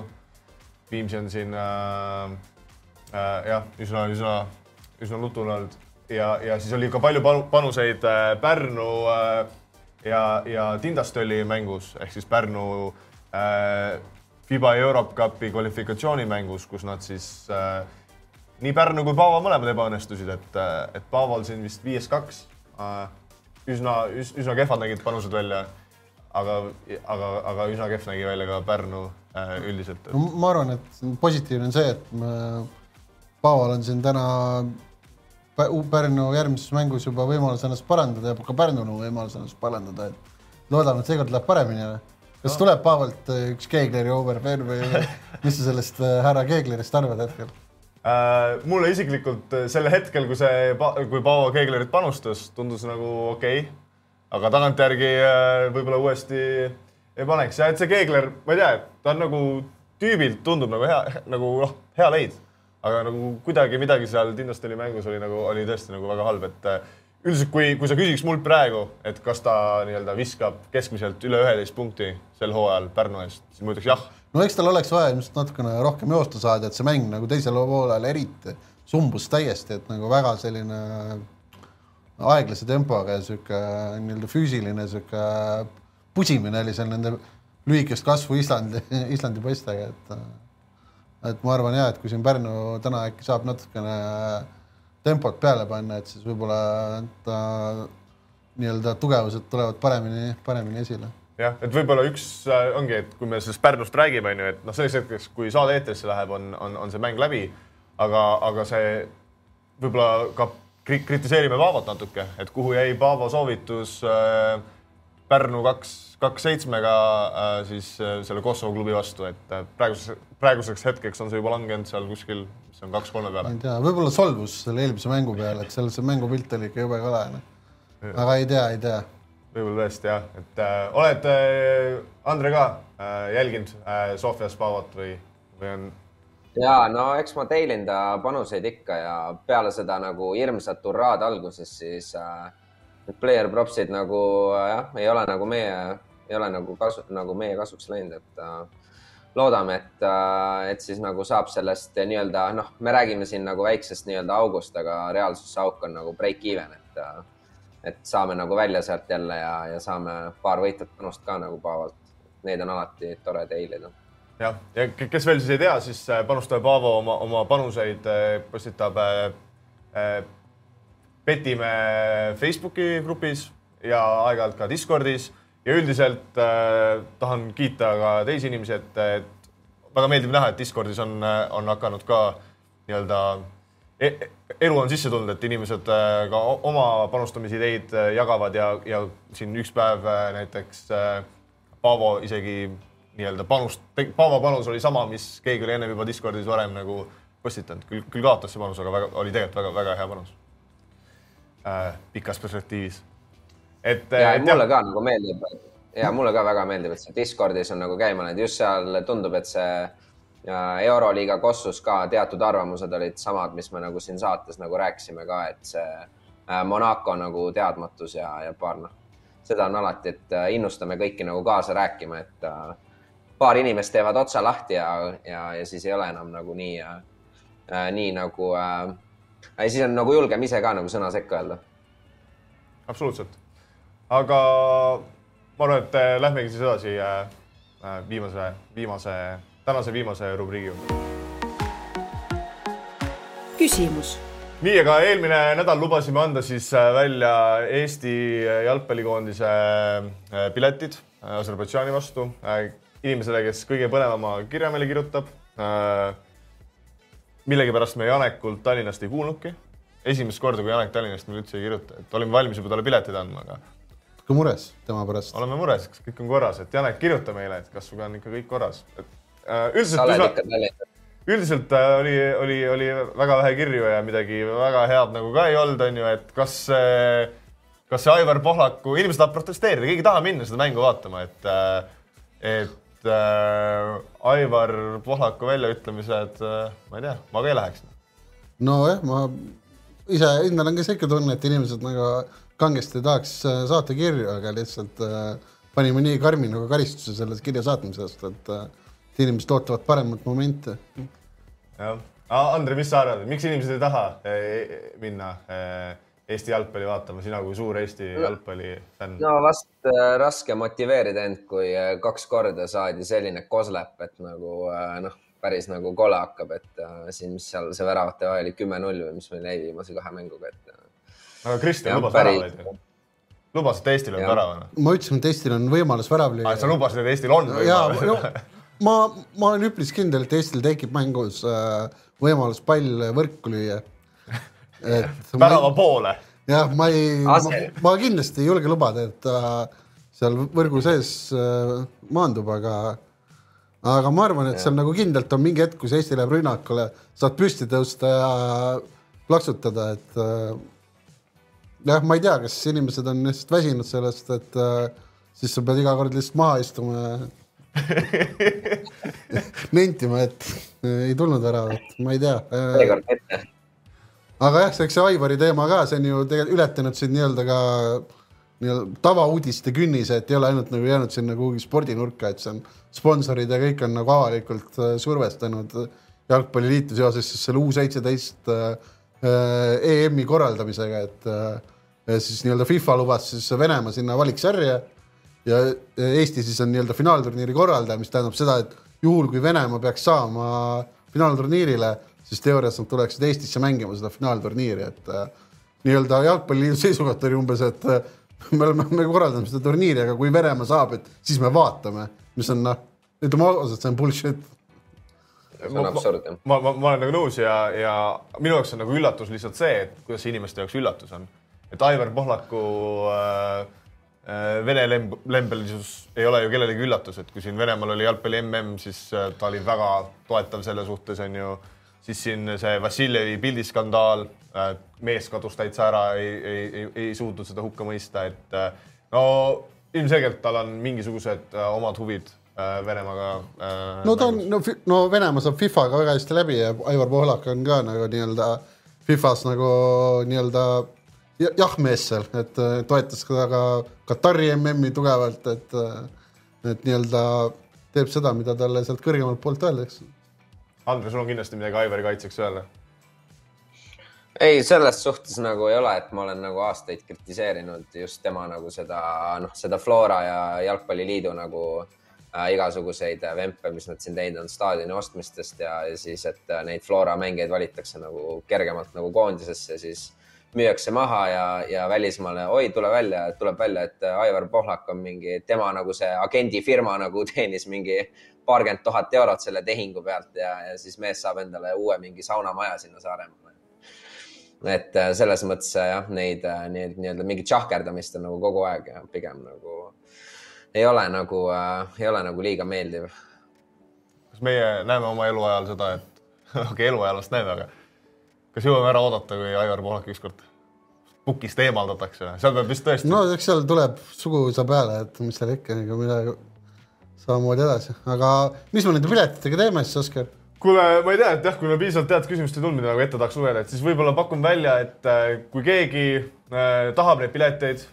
Viimsi on siin äh, äh, jah, üsna, üsna, üsna nutune olnud ja, ja siis oli ka palju panu- panuseid äh, Pärnu äh, ja, ja Tindastöli mängus ehk siis Pärnu äh, FIBA Europe Cupi kvalifikatsioonimängus, kus nad siis äh, nii Pärnu kui Paavo mõlemad ebaõnnestusid, et, et Paaval siin vist viies kaks. üsna, üsna kehvad nägid panused välja. aga, aga, aga üsna kehv nägi välja ka Pärnu äh, üldiselt. no ma arvan, et positiivne on see, et me, Paaval on siin täna Pä- Pärnu järgmises mängus juba võimalus ennast parandada ja ka Pärnul on võimalus ennast parandada, et loodame, et seekord läheb paremini. kas tuleb Paavalt äh, üks Keegleri overfair või <laughs> mis sa sellest äh, härra Keeglerist arvad hetkel? Äh, mulle isiklikult äh, sel hetkel, kui see, kui Paavo Keeglerit panustas, tundus nagu okei okay.. aga tagantjärgi äh, võib-olla uuesti ei paneks ja et see Keegler, ma ei tea, ta on nagu tüübilt tundub nagu hea, nagu noh, hea leid. aga nagu kuidagi midagi seal Tindasteli mängus oli nagu, oli tõesti nagu väga halb, et äh, üldiselt, kui, kui sa küsiks mult praegu, et kas ta nii-öelda viskab keskmiselt üle üheteist punkti sel hooajal Pärnu eest, siis ma ütleks jah no eks tal oleks vaja ilmselt natukene rohkem joosta saada, et see mäng nagu teisel poolel eriti sumbus täiesti, et nagu väga selline aeglase tempoga ja sihuke nii-öelda füüsiline sihuke pusimine oli seal nende lühikest kasvu Islandi, Islandi poistega, et et ma arvan ja, et kui siin Pärnu täna äkki saab natukene tempot peale panna, et siis võib-olla ta nii-öelda tugevused tulevad paremini, paremini esile jah, et võib-olla üks äh, ongi, et kui me sellest Pärnust räägime, onju, et noh, selleks hetkeks, kui saade eetrisse läheb, on, on, on see mäng läbi. aga, aga see võib-olla ka kri- kritiseerime Paavot natuke, et kuhu jäi Paavo soovitus äh, Pärnu kaks, kaks seitsmega äh, siis äh, selle Kosovo klubi vastu, et äh, praeguseks, praeguseks hetkeks on see juba langenud seal kuskil, mis on kaks-kolme peale ei. tea, võib-olla solvus selle eelmise mängu peale, et seal see mängupilt oli ikka jube kole. aga ei tea, ei tea. võib-olla tõesti jah, et äh, oled äh, Andre ka äh, jälginud äh, Sofias Paavot või, või on ja no eks ma teilin ta panuseid ikka ja peale seda nagu hirmsat hurraad alguses, siis äh, player props'id nagu äh, jah, ei ole nagu meie, ei ole nagu kasu, nagu meie kasuks läinud, et äh, loodame, et äh,, et siis nagu saab sellest nii-öelda noh, me räägime siin nagu väiksest nii-öelda august, aga reaalsus see auk on nagu break even, et äh, et saame nagu välja sealt jälle ja, ja saame paar võitvat panust ka nagu Paavolt. Neid on alati tore teilida jah, ja ke- kes veel siis ei tea, siis äh, panustaja Paavo oma, oma panuseid äh, postitab äh, äh, Petimäe Facebooki grupis ja aeg-ajalt ka Discordis. Ja üldiselt äh, tahan kiita ka teisi inimesi, et, et väga meeldib näha, et Discordis on, on hakanud ka nii-öelda e elu on sisse tulnud, et inimesed äh, ka oma panustamisideid äh, jagavad ja, ja siin üks päev äh, näiteks äh, Paavo isegi nii-öelda panust, Paavo panus oli sama, mis keegi oli ennem juba Discordis varem nagu postitanud, küll, küll kaotas see panus, aga väga, oli tegelikult väga-väga hea panus äh,. pikas perspektiivis. et. ja et mulle ka nagu meeldib ja mulle ka väga meeldib, et see Discordis on nagu käima läinud, just seal tundub, et see Euroliiga kossus ka teatud arvamused olid samad, mis me nagu siin saates nagu rääkisime ka, et see äh, Monaco nagu teadmatus ja, ja paar noh, seda on alati, et äh, innustame kõiki nagu kaasa rääkima, et äh, paar inimest teevad otsa lahti ja, ja, ja siis ei ole enam nagu nii äh,, äh, nii nagu äh,, siis on nagu julgem ise ka nagu sõna sekka öelda absoluutselt. aga ma arvan, et äh, lähmegi siis edasi äh, äh, viimase, viimase, tänase viimase rubriigi juurde. küsimus, nii, aga eelmine nädal lubasime anda siis välja Eesti jalgpallikoondise piletid Aserbaidžaani vastu inimesele, kes kõige põnevama kirja meile kirjutab. Millegipärast me Janekult Tallinnast ei kuulnudki. esimest korda, kui Janek Tallinnast meile üldse ei kirjuta, et olime valmis juba talle piletid andma, aga ka mures tema pärast. oleme mures, kas kõik on korras, et Janek, kirjuta meile, et kas sinuga on ikka kõik korras. et äh, sa oled üldiselt ikka, Tallinnas. üldiselt äh, oli, oli, oli väga vähe kirju ja midagi väga head nagu ka ei olnud, onju, et kas see, kas see Aivar Pohlaku, inimesed tahavad protesteerida, keegi ei taha minna seda mängu vaatama, et, et äh, Aivar Pohlaku väljaütlemised, ma ei tea, ma ka ei läheks. nojah, ma ise endal on ka sihuke tunne, et inimesed nagu kangesti tahaks äh, saata kirju, aga lihtsalt äh, panime nii karmi nagu karistuse selle kirja saatmise eest, et äh, et inimesed ootavad paremat momenti. jah, Andre, mis sa arvad, miks inimesed ei taha eh, minna eh, Eesti jalgpalli vaatama, sina kui suur Eesti jalgpallifänn? no vast äh, raske motiveerida end, kui äh, kaks korda saadi selline koslep, et nagu äh, noh, päris nagu kole hakkab, et äh, siin, mis seal see väravate vahe oli kümme-null või mis meil jäi viimase kahe mänguga, et äh, aga Kristjan lubas päris- väravaid ju. lubasid, et Eestil on Jah. värav või? ma ütlesin, et Eestil on võimalus värav lüüa aa, sa lubasid, et Eestil on ja võimalus no, ma, ma olen üpris kindel, et Eestil tekib mängus äh, võimalus pall võrku lüüa. Et ma, värava poole. jah, ma ei, ma, kindlasti ei julge lubada, et ta seal võrgu sees äh, maandub, aga aga ma arvan, et seal nagu kindlalt on mingi hetk, kus Eesti läheb rünnakule, saad püsti tõusta ja plaksutada, et äh, jah, ma ei tea, kas inimesed on lihtsalt väsinud sellest, et äh, siis sa pead iga kord lihtsalt maha istuma ja <laughs> nentima, et ei tulnud väravat, ma ei tea seekord mitte. Aga jah, eks see Aivari teema ka, see on ju tegelikult ületanud siin nii-öelda ka nii-öelda tavauudiste künnise, et ei ole ainult nagu jäänud sinna kuhugi spordinurka, et see on sponsorid ja kõik on nagu avalikult äh, survestanud jalgpalliliitu seoses siis selle U seitseteist EM-i korraldamisega, et äh, siis nii-öelda FIFA lubas siis Venemaa sinna valiksarja ja Eesti siis on nii-öelda finaalturniiri korraldaja, mis tähendab seda, et juhul kui Venemaa peaks saama finaalturniirile, siis teoorias nad tuleksid Eestisse mängima seda finaalturniiri, et äh, nii-öelda jalgpalliliidu seisukoht oli umbes, et äh, me oleme, me korraldame seda turniiri, aga kui Venemaa saab, et siis me vaatame, mis on noh, ütleme ausalt, see on bullshit. see on absurd jah. ma, ma, ma olen nagu nõus ja, ja minu jaoks on nagu üllatus lihtsalt see, et kuidas see inimeste jaoks üllatus on. et Aivar Pohlaku äh, äh, Vene lemb-, lembelisus ei ole ju kellelegi üllatus, et kui siin Venemaal oli jalgpalli mm, siis äh, ta oli väga toetav selle suhtes, on ju. Siis siin see Vassiljevi pildiskandaal mees kadus täitsa ära, ei, ei, ei, ei suutnud seda hukka mõista, et no ilmselgelt tal on mingisugused äh, omad huvid äh, Venemaaga äh,. no ta on, no, no Venemaa saab FIFA-ga väga hästi läbi ja Aivar Pohlak on ka nagu nii-öelda FIFA-s nagu nii-öelda ja- jah-mees seal, et äh, toetas ka ka Katari MM-i tugevalt, et et nii-öelda teeb seda, mida talle sealt kõrgemalt poolt öeldakse. Andres, sul on kindlasti midagi Aivari kaitseks öelda. ei, selles suhtes nagu ei ole, et ma olen nagu aastaid kritiseerinud just tema nagu seda, noh, seda Flora ja Jalgpalliliidu nagu äh, igasuguseid vempe, mis nad siin teinud on staadioni ostmistest ja, ja siis, et äh, neid Flora mängijaid valitakse nagu kergemalt nagu koondisesse, siis müüakse maha ja, ja välismaale, oi, tule välja, tuleb välja, et äh, Aivar Pohlak on mingi, tema nagu see agendifirma nagu <laughs> teenis mingi paarkümmend tuhat eurot selle tehingu pealt ja, ja siis mees saab endale uue mingi saunamaja sinna Saaremaale et äh, selles mõttes äh, jah, neid äh, nii- nii-öelda mingit šahkerdamist on nagu kogu aeg ja pigem nagu ei ole nagu äh,, ei ole nagu liiga meeldiv. kas meie näeme oma eluajal seda, et <laughs> okei okay,, eluajal vast näeme, aga kas jõuame ära oodata, kui Aivar Pohlak ükskord pukist eemaldatakse, seal peab vist tõesti no eks seal tuleb suguvõsa peale, et mis seal ikka nagu midagi samamoodi edasi, aga mis me nende piletitega teeme siis, Oskar? kuule, ma ei tea, et jah, kui meil piisavalt head küsimust ei tulnud, mida nagu ette tahaks lugeda, et siis võib-olla pakun välja, et äh, kui keegi äh, tahab neid pileteid,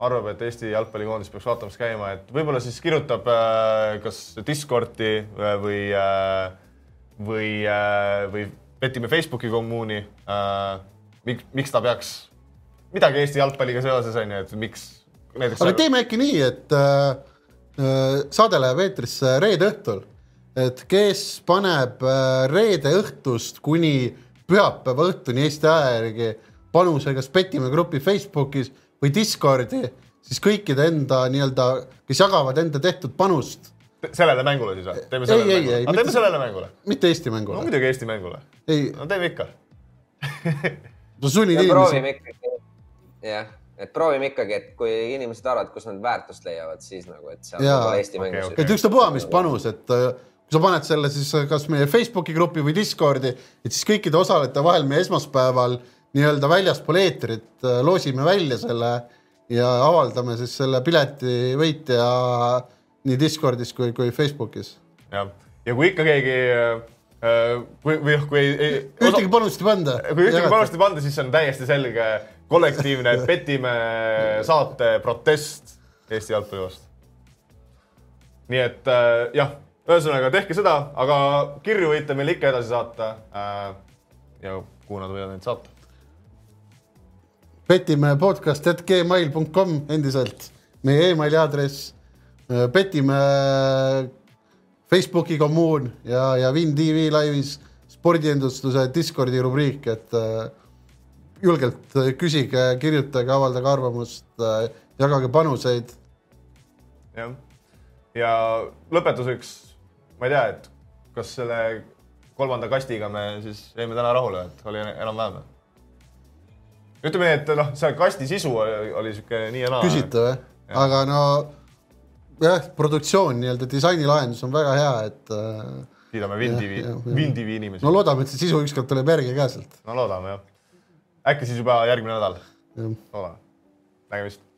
arvab, et Eesti jalgpallikoondis peaks vaatamas käima, et võib-olla siis kirjutab äh, kas Discordi äh, või äh,, või äh,, või petime Facebooki kommuuni äh,. miks, miks ta peaks midagi Eesti jalgpalliga seoses on ju, et miks näiteks aga teeme äkki nii, et äh, saade läheb eetrisse reede õhtul, et kes paneb äh, reede õhtust kuni pühapäeva õhtuni Eesti aja järgi panuse kas Petimäe grupi Facebookis või Discordi, siis kõikide enda nii-öelda, kes jagavad enda tehtud panust, sellele mängule siis või? teeme Ei, sellele ei, mängule, mitte- teeme sellele mängule. mitte Eesti no mängule, muidugi Eesti mängule, ei, no teeme ikka. No sunnid inimesi, proovime ikkagi, jah, et proovime ikkagi, et kui inimesed arvavad, kus nad väärtust leiavad, siis nagu, et see on Jaa. Eesti mängus okei. et ükstapuha, mis panus, et äh, kui sa paned selle siis kas meie Facebooki grupi või Discordi, et siis kõikide osalejate vahel me esmaspäeval nii-öelda väljaspool eetrit äh, loosime välja selle ja avaldame siis selle pileti võitja nii Discordis kui, kui Facebookis. jah, ja kui ikka keegi äh, kui, või noh, kui ei, ei, ühtegi panust ei panda. kui ühtegi panust ei panda, siis on täiesti selge kollektiivne <laughs> Petime saate protest Eesti jalgpalli vastu. nii et äh, jah, ühesõnaga tehke seda, aga kirju võite meile ikka edasi saata äh,. ja kuhu nad võivad neid saata? Petimäe podcast at gmail.com endiselt meie emaili aadress, Petimäe Facebooki kommuun ja, ja Win tv laivis spordiendustuse Discordi rubriik, et äh, julgelt äh, küsige, kirjutage, avaldage arvamust äh,, jagage panuseid. jah, ja lõpetuseks ma ei tea, et kas selle kolmanda kastiga me siis jäime täna rahule, et oli enam-vähem või? ütleme nii, et noh, see kasti sisu oli, oli sihuke nii ja naa. küsitav jah, aga no jah, produktsioon nii-öelda disainilahendus on väga hea, et äh, kiidame jah. Windivi inimesi no no,. loodame, et see sisu ükskord tuleb järgi ka sealt. no loodame jah. Äkki siis juba järgmine nädal, nägemist